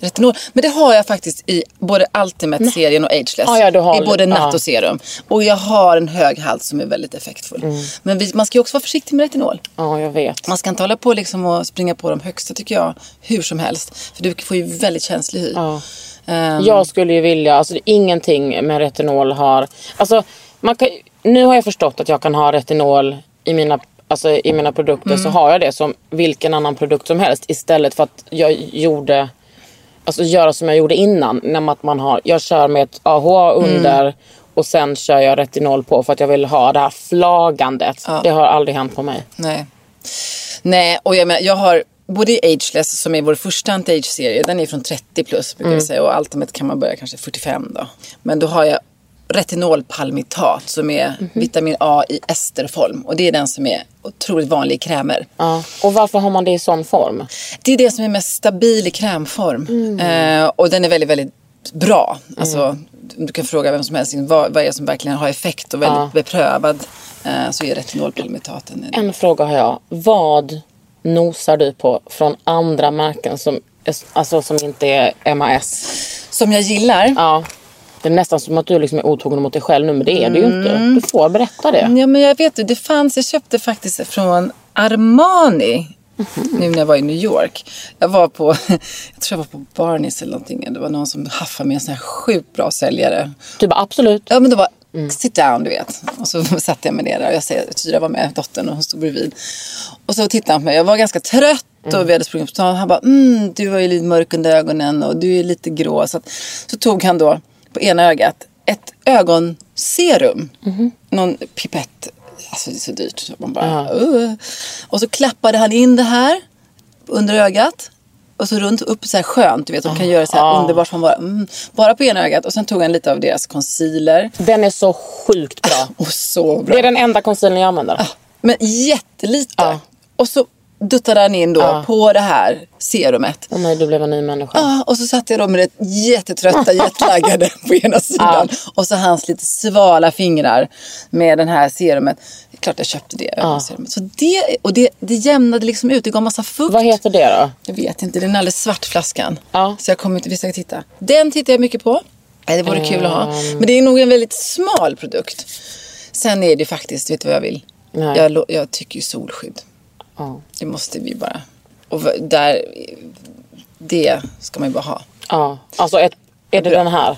Speaker 3: Retinol. Men det har jag faktiskt i både Ultimate-serien och Ageless.
Speaker 2: Ja, ja,
Speaker 3: I både natt
Speaker 2: ja.
Speaker 3: och serum. Och jag har en hög halt som är väldigt effektfull.
Speaker 2: Mm.
Speaker 3: Men vi, man ska ju också vara försiktig med retinol.
Speaker 2: Ja, jag vet.
Speaker 3: Man ska inte hålla på liksom och springa på de högsta tycker jag. Hur som helst. För du får ju väldigt känslig hy.
Speaker 2: Ja.
Speaker 3: Ehm,
Speaker 2: Jag skulle ju vilja, alltså ingenting med retinol har, alltså man kan, nu har jag förstått att jag kan ha retinol i mina, alltså, i mina produkter
Speaker 3: Mm.
Speaker 2: så har jag det som vilken annan produkt som helst istället för att jag gjorde, alltså göra som jag gjorde innan. När att man har, jag kör med ett AHA under
Speaker 3: Mm.
Speaker 2: och sen kör jag retinol på för att jag vill ha det här flagandet. Det har aldrig hänt på mig.
Speaker 3: Nej. Nej, och jag menar, jag har både i Ageless som är vår första anti-age-serie, den är från 30 plus brukar vi säga och Ultimate kan man börja kanske 45 då. Men då har jag retinolpalmitat som är vitamin A i esterform och det är den som är otroligt vanlig i krämer.
Speaker 2: Ja. Och varför har man det i sån form?
Speaker 3: Det är det som är mest stabil i krämform eh, och den är väldigt, väldigt bra. Alltså, du kan fråga vem som helst vad, vad är det som verkligen har effekt och väldigt beprövad. Eh, så är retinolpalmitaten en
Speaker 2: En fråga har jag. Vad nosar du på från andra märken som, alltså, som inte är MAS?
Speaker 3: som jag gillar.
Speaker 2: Ja. Det är nästan som att du liksom är otrogen mot dig själv nu, men det är du ju inte. Du får berätta det.
Speaker 3: Ja, men jag vet det fanns, jag köpte faktiskt från Armani. Nu när jag var i New York. Jag var på, jag tror jag var på Barneys eller någonting. Det var någon som haffade med en sån här sjukt bra säljare.
Speaker 2: Du bara absolut.
Speaker 3: Ja men det var sit down du vet. Och så satte jag mig ner där och jag säger, Tyra var med, dottern och hon stod bredvid. Och så tittade han på mig, jag var ganska trött och vi hade sprungit på stan. Han bara, mm, du var ju lite mörk under ögonen och du är lite grå. Så, att, så tog han då på ena ögat ett ögonserum. Någon pipett. Alltså det är så dyrt. Så man bara, "Uh." Och så klappade han in det här under ögat. Och så runt upp så här skönt, du vet. De kan göra så här underbart. Man bara, mm, bara på ena ögat. Och sen tog han lite av deras concealer.
Speaker 2: Den är så sjukt bra.
Speaker 3: Och så bra.
Speaker 2: Det är den enda concealern jag använder.
Speaker 3: Men jättelite.
Speaker 2: Ja.
Speaker 3: Och så duttade han in då på det här serumet.
Speaker 2: Åh nej, du blev en ny människa.
Speaker 3: Ja, och så satt jag då med det jättetrötta, jetlaggade på ena sidan. Och så hans lite svala fingrar med den här serumet. Det klart jag köpte det ögonserumet. Så det, och det, det jämnade liksom ut, det gav massa fukt.
Speaker 2: Vad heter det då?
Speaker 3: Jag vet inte, det är en alldeles svart flaskan.
Speaker 2: Ja.
Speaker 3: Så jag kommer inte, vi ska titta. Den tittar jag mycket på. Nej, det vore kul att ha.
Speaker 2: Ehm.
Speaker 3: Men det är nog en väldigt smal produkt. Sen är det faktiskt, vet du vad jag vill?
Speaker 2: Nej.
Speaker 3: Jag, jag tycker ju solskydd.
Speaker 2: Ja.
Speaker 3: Det måste vi bara. Och där, det ska man ju bara ha.
Speaker 2: ja. Alltså, ett, är det den här?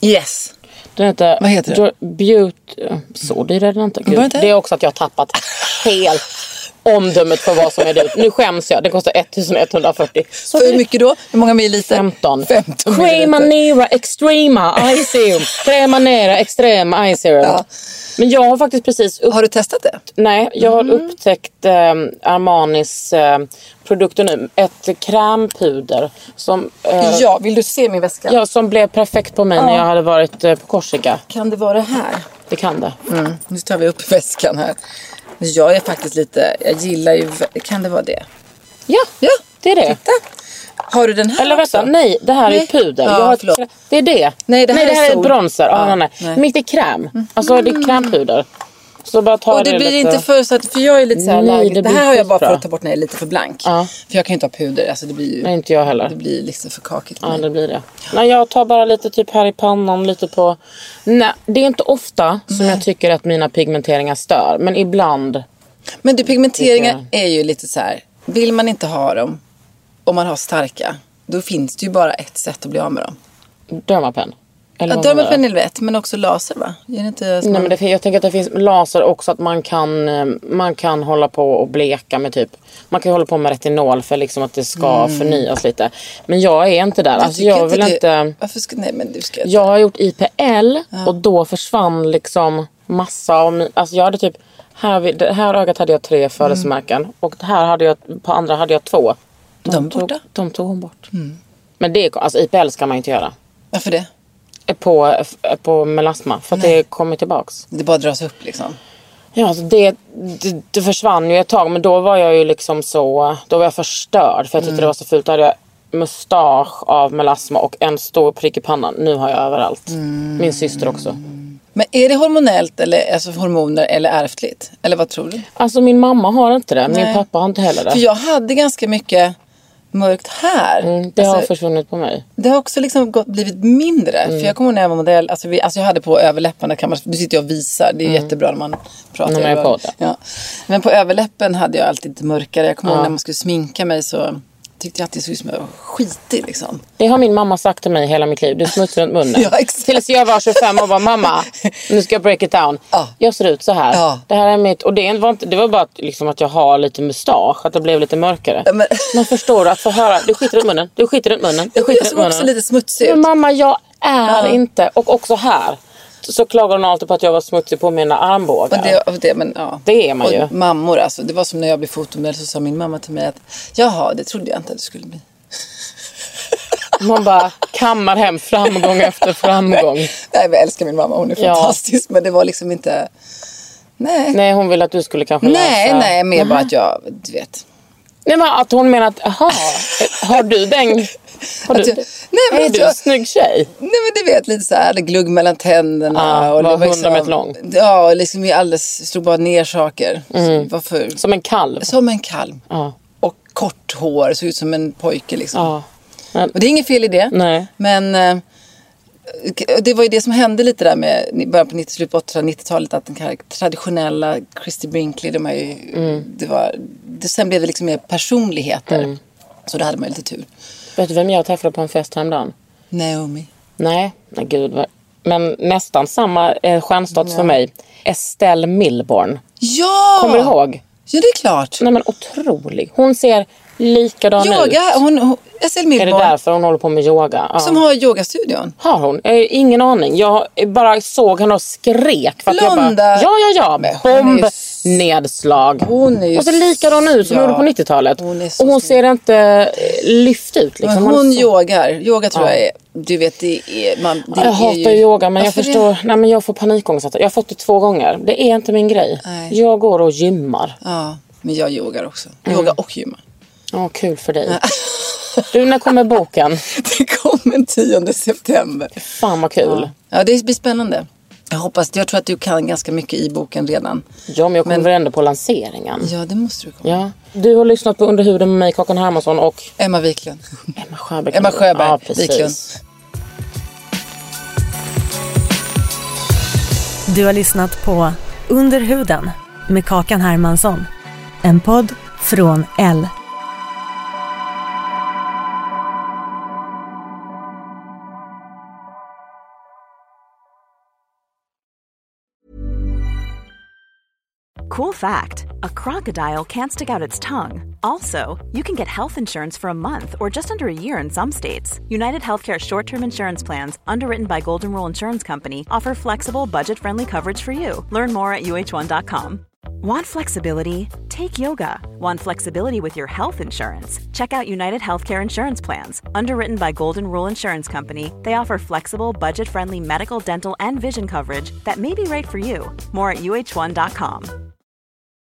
Speaker 3: Yes.
Speaker 2: Den heter...
Speaker 3: Vad heter den?
Speaker 2: Beauty... Så dyr är den inte. Gud.
Speaker 3: Var det inte?
Speaker 2: Det är också att jag har tappat helt omdömet för vad som är dyrt. Nu skäms jag. Det kostar 1140. Så
Speaker 3: För hur mycket då? Hur många milliliter?
Speaker 2: 15.
Speaker 3: 15
Speaker 2: Crema
Speaker 3: milliliter.
Speaker 2: Nera Extrema Eye Serum. Crema Nera Extrema Eye Serum.
Speaker 3: Ja.
Speaker 2: Men jag har faktiskt precis upp...
Speaker 3: Har du testat det?
Speaker 2: Nej, jag har
Speaker 3: Mm.
Speaker 2: upptäckt eh, Armanis eh, produkter nu. Ett krämpuder som, eh,
Speaker 3: Ja, vill du se min väska?
Speaker 2: ja, som blev perfekt på mig när jag hade varit eh, på Korsika.
Speaker 3: Kan det vara det här?
Speaker 2: Det kan det.
Speaker 3: Mm. Nu tar vi upp väskan här. Men Jag är faktiskt lite, jag gillar ju, kan det vara det?
Speaker 2: Ja,
Speaker 3: Ja,
Speaker 2: det är det.
Speaker 3: titta. Har du den här
Speaker 2: Eller vänta,
Speaker 3: också?
Speaker 2: nej det här är
Speaker 3: Nej.
Speaker 2: puder.
Speaker 3: Ja,
Speaker 2: jag har
Speaker 3: förlåt.
Speaker 2: det är det.
Speaker 3: Nej, det här är
Speaker 2: är
Speaker 3: sol.
Speaker 2: bronzer. Ja,
Speaker 3: Ja,
Speaker 2: nej, nej.
Speaker 3: nej.
Speaker 2: Det är kräm. Alltså det är krämpuder. Så bara ta
Speaker 3: Och det
Speaker 2: det
Speaker 3: blir
Speaker 2: lite...
Speaker 3: inte för så att, för jag är lite så här
Speaker 2: Nej, det
Speaker 3: det, här har jag bara
Speaker 2: skitbra.
Speaker 3: för att ta bort när jag är lite för blank.
Speaker 2: Ja.
Speaker 3: För jag kan ju inte ha puder, alltså det blir ju,
Speaker 2: Nej, inte jag heller.
Speaker 3: det blir liksom för kakigt.
Speaker 2: Ja, det blir det. Nej, jag tar bara lite typ här i pannan, lite på... Nej, det är inte ofta som jag tycker att mina pigmenteringar stör. Men ibland.
Speaker 3: Men du, pigmenteringar
Speaker 2: Tycker
Speaker 3: är ju lite så här. Vill man inte ha dem, om man har starka, då finns det ju bara ett sätt att bli av med dem.
Speaker 2: Dermapen. Eller
Speaker 3: Ja, är lätt, men också laser va? Är det inte
Speaker 2: Nej, men det, jag tänker att det finns laser också att man kan, eh, man kan hålla på och bleka med typ Man kan hålla på med retinol för liksom att det ska förnyas lite. Men jag är inte där.
Speaker 3: Jag
Speaker 2: Alltså jag vill
Speaker 3: det-
Speaker 2: inte...
Speaker 3: Varför ska... Nej men du ska...
Speaker 2: Jag har gjort IPL och då försvann liksom massa av min, Alltså jag hade typ här, det här ögat hade jag tre födelsemärken och här hade jag, på andra hade jag två.
Speaker 3: De är
Speaker 2: tog, de tog hon bort. Men det, alltså IPL ska man inte göra.
Speaker 3: Varför det?
Speaker 2: På, på melasma för att det kommer tillbaks.
Speaker 3: Det bara dras upp liksom.
Speaker 2: Ja, alltså det, det, det försvann ju ett tag men då var jag ju liksom så, då var jag förstörd för jag tyckte det var så fult. Då hade jag mustasch av melasma och en stor prick i pannan. Nu har jag överallt. Min syster också.
Speaker 3: Men är det hormonellt eller alltså hormoner eller ärftligt? Eller vad tror du?
Speaker 2: Alltså min mamma har inte det, min
Speaker 3: Nej.
Speaker 2: pappa har inte heller det.
Speaker 3: För jag hade ganska mycket mörkt här.
Speaker 2: Mm, det har
Speaker 3: Alltså,
Speaker 2: försvunnit på mig.
Speaker 3: det har också liksom gått, blivit mindre.
Speaker 2: Mm.
Speaker 3: För jag kommer ihåg när jag var modell, alltså, vi, alltså jag hade på överläpparna, kan man, du sitter jag och visar, det är jättebra när man pratar.
Speaker 2: Mm. När man är på det.
Speaker 3: ja. Men på överläppen hade jag alltid lite mörkare. Jag kommer ihåg
Speaker 2: Ja.
Speaker 3: när man skulle sminka mig så tyckte jag att det såg ut som jag var skitig liksom.
Speaker 2: Det har min mamma sagt till mig hela mitt liv. Du smutsar runt munnen.
Speaker 3: Ja.
Speaker 2: Tills jag var 25 och bara mamma, nu ska jag break it down.
Speaker 3: Ja.
Speaker 2: Jag ser ut så här.
Speaker 3: Ja.
Speaker 2: Det här är mitt, och det var, inte, det var bara att, liksom att jag har lite mustasch, att det blev lite mörkare.
Speaker 3: Men-
Speaker 2: Men förstår du, att få höra, du skiter runt munnen, du skiter runt munnen, du
Speaker 3: Jag
Speaker 2: skiter runt
Speaker 3: såg också lite smutsig
Speaker 2: Men
Speaker 3: ut.
Speaker 2: mamma, jag är inte, och också här. Så klagar hon alltid på att jag var smutsig på mina armbågar.
Speaker 3: Och det, och det, men, ja.
Speaker 2: Det är man
Speaker 3: och
Speaker 2: ju.
Speaker 3: Mammor alltså. Det var som när jag blev fotomodell så sa min mamma till mig att jaha, det trodde jag inte att du skulle bli.
Speaker 2: Man bara kammar hem framgång efter framgång.
Speaker 3: Nej, jag älskar min mamma. Hon är
Speaker 2: Ja.
Speaker 3: fantastisk. Men det var liksom inte... Nej.
Speaker 2: Nej, hon ville att du skulle kanske
Speaker 3: Nej,
Speaker 2: läsa.
Speaker 3: nej, mer bara att jag, du vet.
Speaker 2: Nej men att hon menar att, jaha, har du den? Har du,
Speaker 3: jag- nej, men
Speaker 2: är
Speaker 3: att
Speaker 2: du
Speaker 3: jag-
Speaker 2: en snygg tjej?
Speaker 3: Nej men du vet lite så här, glugg mellan tänderna.
Speaker 2: Ja,
Speaker 3: och
Speaker 2: var
Speaker 3: det
Speaker 2: 100 meter lång.
Speaker 3: Ja, och liksom vi alldeles slog bara ner saker. Så, varför?
Speaker 2: Som en kalv?
Speaker 3: Som en kalv.
Speaker 2: Ja.
Speaker 3: Och kort hår, såg ut som en pojke liksom.
Speaker 2: ja. Men,
Speaker 3: Och det är inget fel i det.
Speaker 2: Nej.
Speaker 3: Men eh, det var ju det som hände lite där med början på 90, slutet på 80-90-talet. Att den här traditionella Christy Brinkley, de ju,
Speaker 2: Mm.
Speaker 3: det var, det, sen blev det liksom mer personligheter.
Speaker 2: Mm.
Speaker 3: Så då hade man ju lite tur.
Speaker 2: Vet du vem jag träffade på en fest häromdagen?
Speaker 3: Naomi.
Speaker 2: Nej, nej gud. vad- Men nästan samma eh, stjärnstatus för mig. Estelle Milborn.
Speaker 3: Ja!
Speaker 2: Kommer du ihåg?
Speaker 3: Ja, det är klart.
Speaker 2: Nej men otrolig. Hon ser likadan ut.
Speaker 3: Yoga, hon, hon, Estelle
Speaker 2: Är det därför hon håller på med yoga? Ja.
Speaker 3: Som har yogastudion.
Speaker 2: Har hon? Jag har ingen aning. Jag bara såg henne och skrek. För att
Speaker 3: Blonda.
Speaker 2: bara, ja, ja, ja.
Speaker 3: Hon
Speaker 2: Bombnedslag.
Speaker 3: Hon är ju
Speaker 2: och så likadan ut som
Speaker 3: ja.
Speaker 2: hon gjorde på 90-talet.
Speaker 3: Hon är så
Speaker 2: och hon ser inte eh, lyft ut. Liksom. Hon
Speaker 3: hon
Speaker 2: så-
Speaker 3: yogar. Yoga tror
Speaker 2: Ja.
Speaker 3: jag är, du vet det är, man, det
Speaker 2: jag hatar
Speaker 3: ju,
Speaker 2: yoga men jag
Speaker 3: Varför
Speaker 2: förstår.
Speaker 3: Det?
Speaker 2: Nej men jag får panikångest. Jag har fått det två gånger. Det är inte min grej.
Speaker 3: Nej.
Speaker 2: Jag går och gymmar.
Speaker 3: Ja, men jag yogar också.
Speaker 2: Mm.
Speaker 3: Yoga och gymma.
Speaker 2: Ja, kul för dig. Du, när kommer boken?
Speaker 3: Det kommer den 10 september.
Speaker 2: Fan vad kul.
Speaker 3: Ja, det blir spännande. Jag hoppas, jag tror att du kan ganska mycket i boken redan.
Speaker 2: Ja, men jag kommer
Speaker 3: Men-
Speaker 2: ändå på lanseringen.
Speaker 3: Ja, det måste du komma.
Speaker 2: Ja. Du har lyssnat på Under huden med mig, Kakan Hermansson och
Speaker 3: Emma Wiklund.
Speaker 2: Emma Sjöberg.
Speaker 3: Emma Sjöberg
Speaker 2: Ja, precis.
Speaker 3: Wiklund.
Speaker 1: Du har lyssnat på Under huden med Kakan Hermansson. En podd från L.
Speaker 5: Cool fact a crocodile can't stick out its tongue. Also, you can get health insurance for a month or just under a year in some states. United Healthcare short term insurance plans, underwritten by Golden Rule Insurance Company, offer flexible, budget friendly coverage for you. Learn more at uh1.com. Want flexibility? Take yoga. Want flexibility with your health insurance? Check out United Healthcare Insurance Plans. Underwritten by Golden Rule Insurance Company, they offer flexible, budget friendly medical, dental, and vision coverage that may be right for you. More at uh1.com.